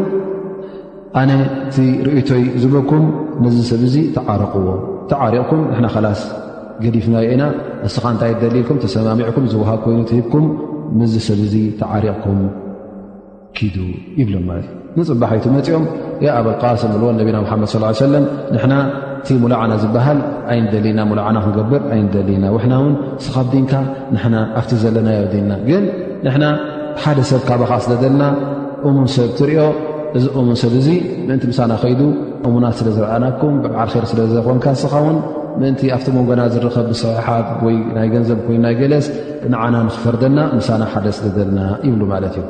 ኣነ እቲ ርእቶይ ዝበኩም ነዚ ሰብ እዙ ተዓረቕዎ ተዓሪቕኩም ንሕና ኸላስ ገዲፍናዮ ኢና ንስኻ እንታይ ደሊልኩም ተሰማሚዕኩም ዝውሃብ ኮይኑ ትሂብኩም ምስዚ ሰብ እዙ ተዓሪቕኩም ኪዱ ይብሎም ማለት እዩ ንፅባሓይቲ መፂኦም ኣበልቃስም እልዎ ነቢና ሓመድ ስ ሰለም ንሕና እቲ ሙላዓና ዝበሃል ኣይንደሊና ሙላዓና ክንገብር ኣይንደሊና ውሕና እውን ስኻብ ዲንካ ንና ኣብቲ ዘለናዮ ዲና ግን ንሕና ሓደ ሰብ ካባኻ ስለደልና እሙን ሰብ ትሪዮ እዚ እሙን ሰብ እዚ ምእንቲ ምሳና ከይዱ እሙናት ስለ ዝረኣናኩም ብዓል ር ስለ ዘኮንካ ንስኻ ውን ምእንቲ ኣብቲ መንጎና ዝረከብ ብሰሓት ወይ ናይ ገንዘብ ኮይኑ ናይ ገለስ ንዓና ንክፈርደና ምሳና ሓደ ስለደልና ይብሉ ማለት እዩ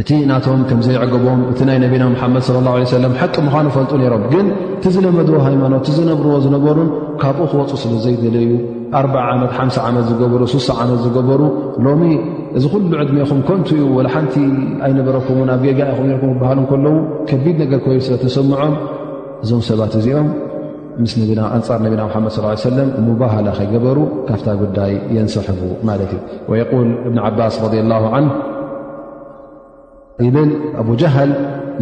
እቲ ናቶም ከም ዘይዕገቦም እቲ ናይ ነቢና ሓመድ صለ ه ለ ሰለም ሓቂ ምዃኑ ፈልጡ ነይሮም ግን እቲ ዝለመድዎ ሃይማኖት እቲ ዝነብርዎ ዝነበሩን ካብኡ ክወፁ ስለ ዘይደለዩ ኣር ዓመት ሓ ዓመት ዝገበሩ ሱሳ ዓመት ዝገበሩ ሎሚ እዚ ኩሉ ዕድሜኹም ኮንቱ እዩ ወላ ሓንቲ ኣይነበረኩምን ኣብ ጌጋ ኢኹም ርኩም ክበሃሉ ከለዉ ከቢድ ነገር ኮይኑ ስለ ተሰምዖም እዞም ሰባት እዚኦም ምስ ኣንፃር ነቢና ሓመድ ص ሰለም ሙባህላ ከይገበሩ ካብታ ጉዳይ የንሰሕቡ ማለት እዩ ወል እብን ዓባስ ረ ን ይብል ኣቡ ጀሃል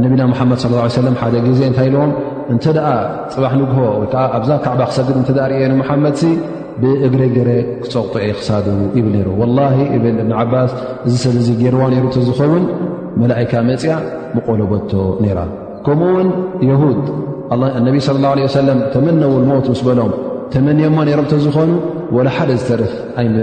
ነቢና ሙሓመድ ስ ሰለ ሓደ ግዜ እንታይ ኢልዎም እንተ ደኣ ፅባሕ ንግሆ ወይከዓ ኣብዛ ካዕባ ክሰግድ እተ ርእየ ንሙሓመድ ሲ ብእግረ ገረ ክፀቕጦ እየ ክሳዱ ይብል ነይሩ ወላ እብል እብን ዓባስ እዚ ሰብ እዚ ገይርዋ ነይሩ እተዝኸውን መላእካ መፅያ ምቆለበቶ ነይራ ከምኡ ውን የሁድ ነቢ ስለ ላ ለ ሰለም ተመነው ሞት ምስ በሎም ተመንዮማ ነይሮም እተዝኾኑ ወላ ሓደ ዝተርፍ ኣይም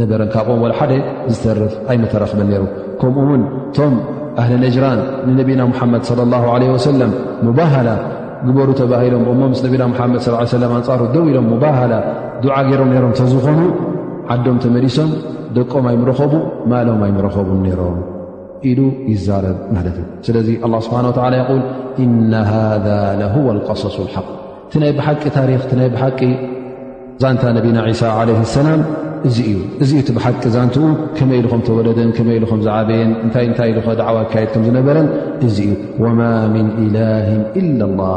ነበረን ካብኦም ዋላ ሓደ ዝተርፍ ኣይምተረኽበን ነይሩ ከምኡ ውን እቶም ኣህሊ ነጅራን ንነቢና ሙሓመድ صለ ላ ለ ወሰለም ሙባህላ ግበሩ ተባሂሎም እሞ ምስ ነቢና ሓመድ ስ ሰለም ኣንፃሩ ደው ኢሎም ሙባህላ ዱዓ ገይሮም ነሮም ተዝኾኑ ዓዶም ተመሊሶም ደቆም ኣይምረኸቡ ማሎም ኣይምረኸቡን ነይሮም ኢሉ ይዛረብ ማለት እዩ ስለዚ ኣላ ስብሓን ወላ የቁል እና ሃذ ለሁወ ልቀሰሱ ሓቅ እቲ ናይ ብሓቂ ታሪክ እቲ ናይ ብሓቂ ዛንታ ነቢና ዒሳ ዓለ ሰላም እዚ እዩ እዚ እዩ እቲ ብሓቂ ዛንትኡ ከመይ ኢሉ ከም ተወለደን ከመይ ኢሉ ከም ዝዓበየን እንታይ እንታይ ኢሉ ከደዕዋ ኣካየድ ከም ዝነበረን እዚ እዩ ወማ ምን ኢላህን ኢላ ላ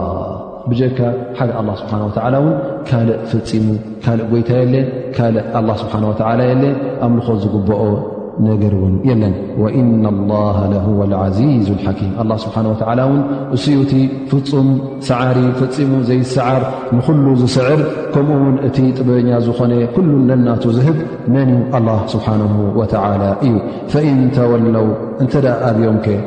ብጀካ ሓደ ኣላ ስብሓን ወተዓላ እውን ካልእ ፈፂሙ ካልእ ጎይታ የለን ካልእ ኣላ ስብሓን ወተዓላ የለን ኣምልኾ ዝግብኦ ነገር እውን የለን ወኢና ላሃ ለሁወ ዓዚዙ ሓኪም ኣላ ስብሓን ወተዓላ እውን እሱኡ እቲ ፍፁም ሰዓሪ ፈፂሙ ዘይሰዓር ንኹሉ ዝስዕር ከምኡ ውን እቲ ጥበበኛ ዝኾነ ኩሉ ነናቱ ዝህብ መን እዩ ኣላ ስብሓን ወተላ እዩ ፈኢን ተወለው እንተ ኣብዮም ከ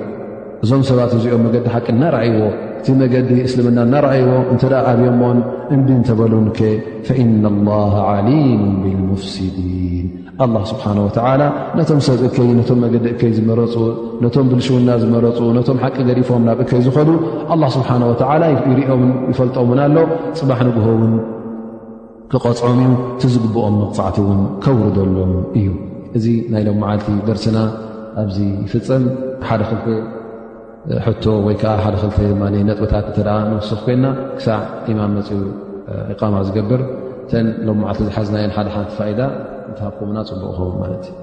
እዞም ሰባት እዚኦም መገዲ ሓቂ እናረኣይዎ እቲ መገዲ እስልምና እናረኣይዎ እንተ ኣብዮሞን እንዲ እንተበሉን ከ ፈኢና ላ ዓሊሙ ብልሙፍሲዲን ኣላ ስብሓን ወተዓላ ነቶም ሰብ እከይ ነቶም መገዲ እከይ ዝመረፁ ነቶም ብልሽውና ዝመረፁ ነቶም ሓቂ ገዲፎም ናብ እከይ ዝኸዱ ኣላ ስብሓን ወተዓላ ይሪኦም ይፈልጦምን ኣሎ ፅባሕ ንግሆ እውን ክቐፅዖም እዩ ትዝግብኦም መቕፃዕቲ እውን ከውርደሎም እዩ እዚ ናይ ሎም መዓልቲ ደርስና ኣብዚ ይፍፀም ሓደ ክልተ ሕቶ ወይ ከዓ ሓደ ክልተ ድማ ነጥብታት እተ ንውስኽ ኮይና ክሳዕ ኢማም መፅኡ ቃማ ዝገብር እተን ሎ መዓልቲ ዝሓዝናየን ሓደ ሓንቲ ፋይዳ እንተሃብኩምና ፅቡቅ ኸውን ማለት እዩ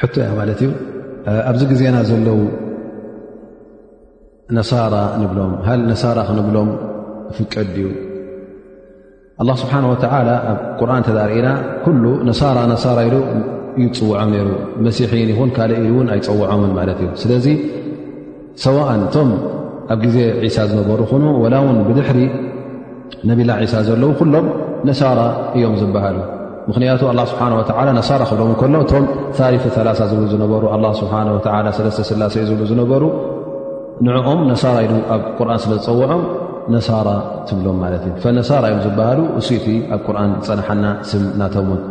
ሕቶ እያ ማለት እዩ ኣብዚ ግዜና ዘለው ነሳራ ንብሎም ሃል ነሳራ ክንብሎም ፍቀድ ድዩ ኣላ ስብሓን ወተዓላ ኣብ ቁርን ተዛርእና ኩሉ ነሳራ ነሳራ ኢሉ እዩ ዝፅውዖም ነይሩ መሲሒን ይኹን ካልእ ኢሉ እውን ኣይፀውዖምን ማለት እዩ ስለዚ ሰዋእን እቶም ኣብ ግዜ ዒሳ ዝነበሩ ኹኑ ወላ እውን ብድሕሪ ነቢላ ዒሳ ዘለዉ ኩሎም ነሳራ እዮም ዝበሃሉ ምኽንያቱ ኣላ ስብሓን ወተዓላ ነሳራ ክብሎም ከሎ እቶም ታሪፍ ሰላሳ ዝብሉ ዝነበሩ ኣላ ስብሓን ወተላ ሰለስተ ስላሰ ዝብሉ ዝነበሩ ንዕኦም ነሳራ ኢሉ ኣብ ቁርን ስለ ዝፀውዖም ነሳራ ትብሎም ማለት እዩ ፈነሳራ እዮም ዝበሃሉ እሱቲ ኣብ ቁርን ዝፀናሓና ስም ናቶም ውን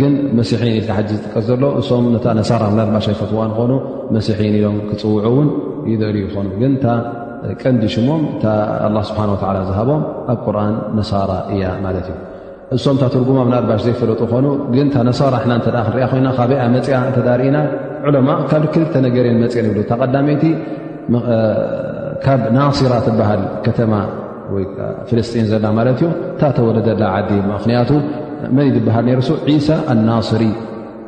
ግን መሲሒን ኢልካ ሓጂ ዝጥቀስ ዘሎ እሶም ነታ ነሳራ ላድባሻ ይፈትዋ ንኾኑ መሲሒን ኢሎም ክፅውዑ እውን ይደእሉ ይኾኑ ግን እታ ቀንዲ ሽሞም እታ ኣላ ስብሓን ወላ ዝሃቦም ኣብ ቁርን ነሳራ እያ ማለት እዩ እሶም እታ ትርጉማ ብናባሽ ዘይፈለጡ ኾኑ ግን ታ ነሳራ ሕና እተ ክንሪያ ኮይና ካበይያ መፅያ እተዳርእና ዕለማ ካብ ክልተ ነገር ን መፅን ይብሉ እታ ቀዳመይቲ ካብ ናሲራ ትበሃል ከተማ ወይ ፍልስጢን ዘላ ማለት እዩ እታ ተወለደላ ዓዲ ምክንያቱ መን ዝበሃል ነርሱ ዒሳ ኣናስሪ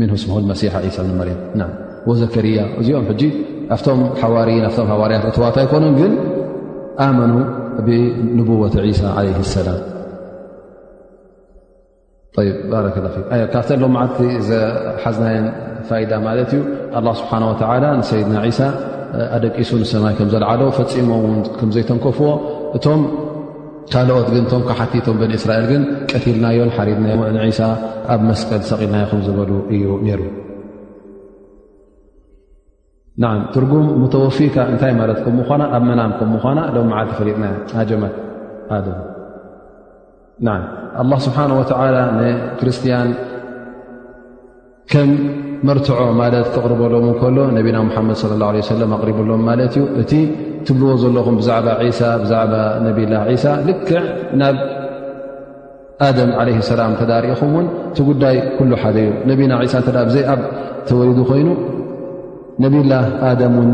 ምን ስም መሲሓ ሳ መርም ወዘከርያ እዚኦም ሕጂ ኣብቶም ሓዋር ኣብቶም ሃዋርያት እትዋት ኣይኮኑን ግን ኣመኑ ብንቡወት ዒሳ ዓለ ሰላም ባረከ ካብተ ሎ መዓልቲ ዘሓዝናየን ፋይዳ ማለት እዩ ኣላ ስብሓን ወተላ ንሰይድና ዒሳ ኣደቂሱ ንሰማይ ከም ዘልዓሎ ፈፂሞም ውን ከምዘይተንከፍዎ እቶም ካልኦት ግን እቶም ካሓቲቶም በን እስራኤል ግን ቀትልናዮን ሓሪድናዮ ንዒሳ ኣብ መስቀል ሰቒልናዮ ከም ዝበሉ እዩ ነይሩ ን ትርጉም ሙተወፊካ እንታይ ማለት ከም ምኳና ኣብ መናም ከም ምኳና ሎም መዓል ተፈሊጥና ሃጀመት ኣደ ን ኣላ ስብሓን ወተላ ንክርስትያን ከም መርትዖ ማለት ክቕርበሎም እንከሎ ነቢና ሙሓመድ ስለ ላ ለ ሰለም ኣቕሪብሎም ማለት እዩ እቲ ትብልዎ ዘለኹም ብዛዕባ ዒሳ ብዛዕባ ነብላ ዒሳ ልክዕ ናብ ኣደም ዓለ ሰላም ተዳሪእኹም እውን እቲ ጉዳይ ኩሉ ሓደ እዩ ነቢና ዒሳ እተ ብዘይ ኣብ ተወሊዱ ኮይኑ ነብዩላህ ኣደም ውን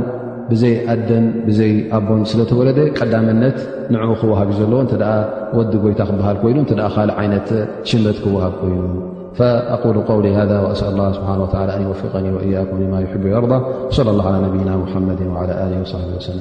ብዘይ ኣደን ብዘይ ኣቦን ስለ ተወለደ ቀዳምነት ንዕኡ ክወሃብ እዩ ዘለዎ እተ ወዲ ጎይታ ክበሃል ኮይኑ እተ ካልእ ዓይነት ሽመት ክወሃብ ኮይኑ ኣቁሉ ቆውሊ ሃ ኣስኣል ላ ስብሓ ወላ ኣን ወፍቀኒ ወእያኩም ማ ይሕቡ የርዳ ለ ላ ላ ነብይና ሙሓመድ ላ ለ ወሰለ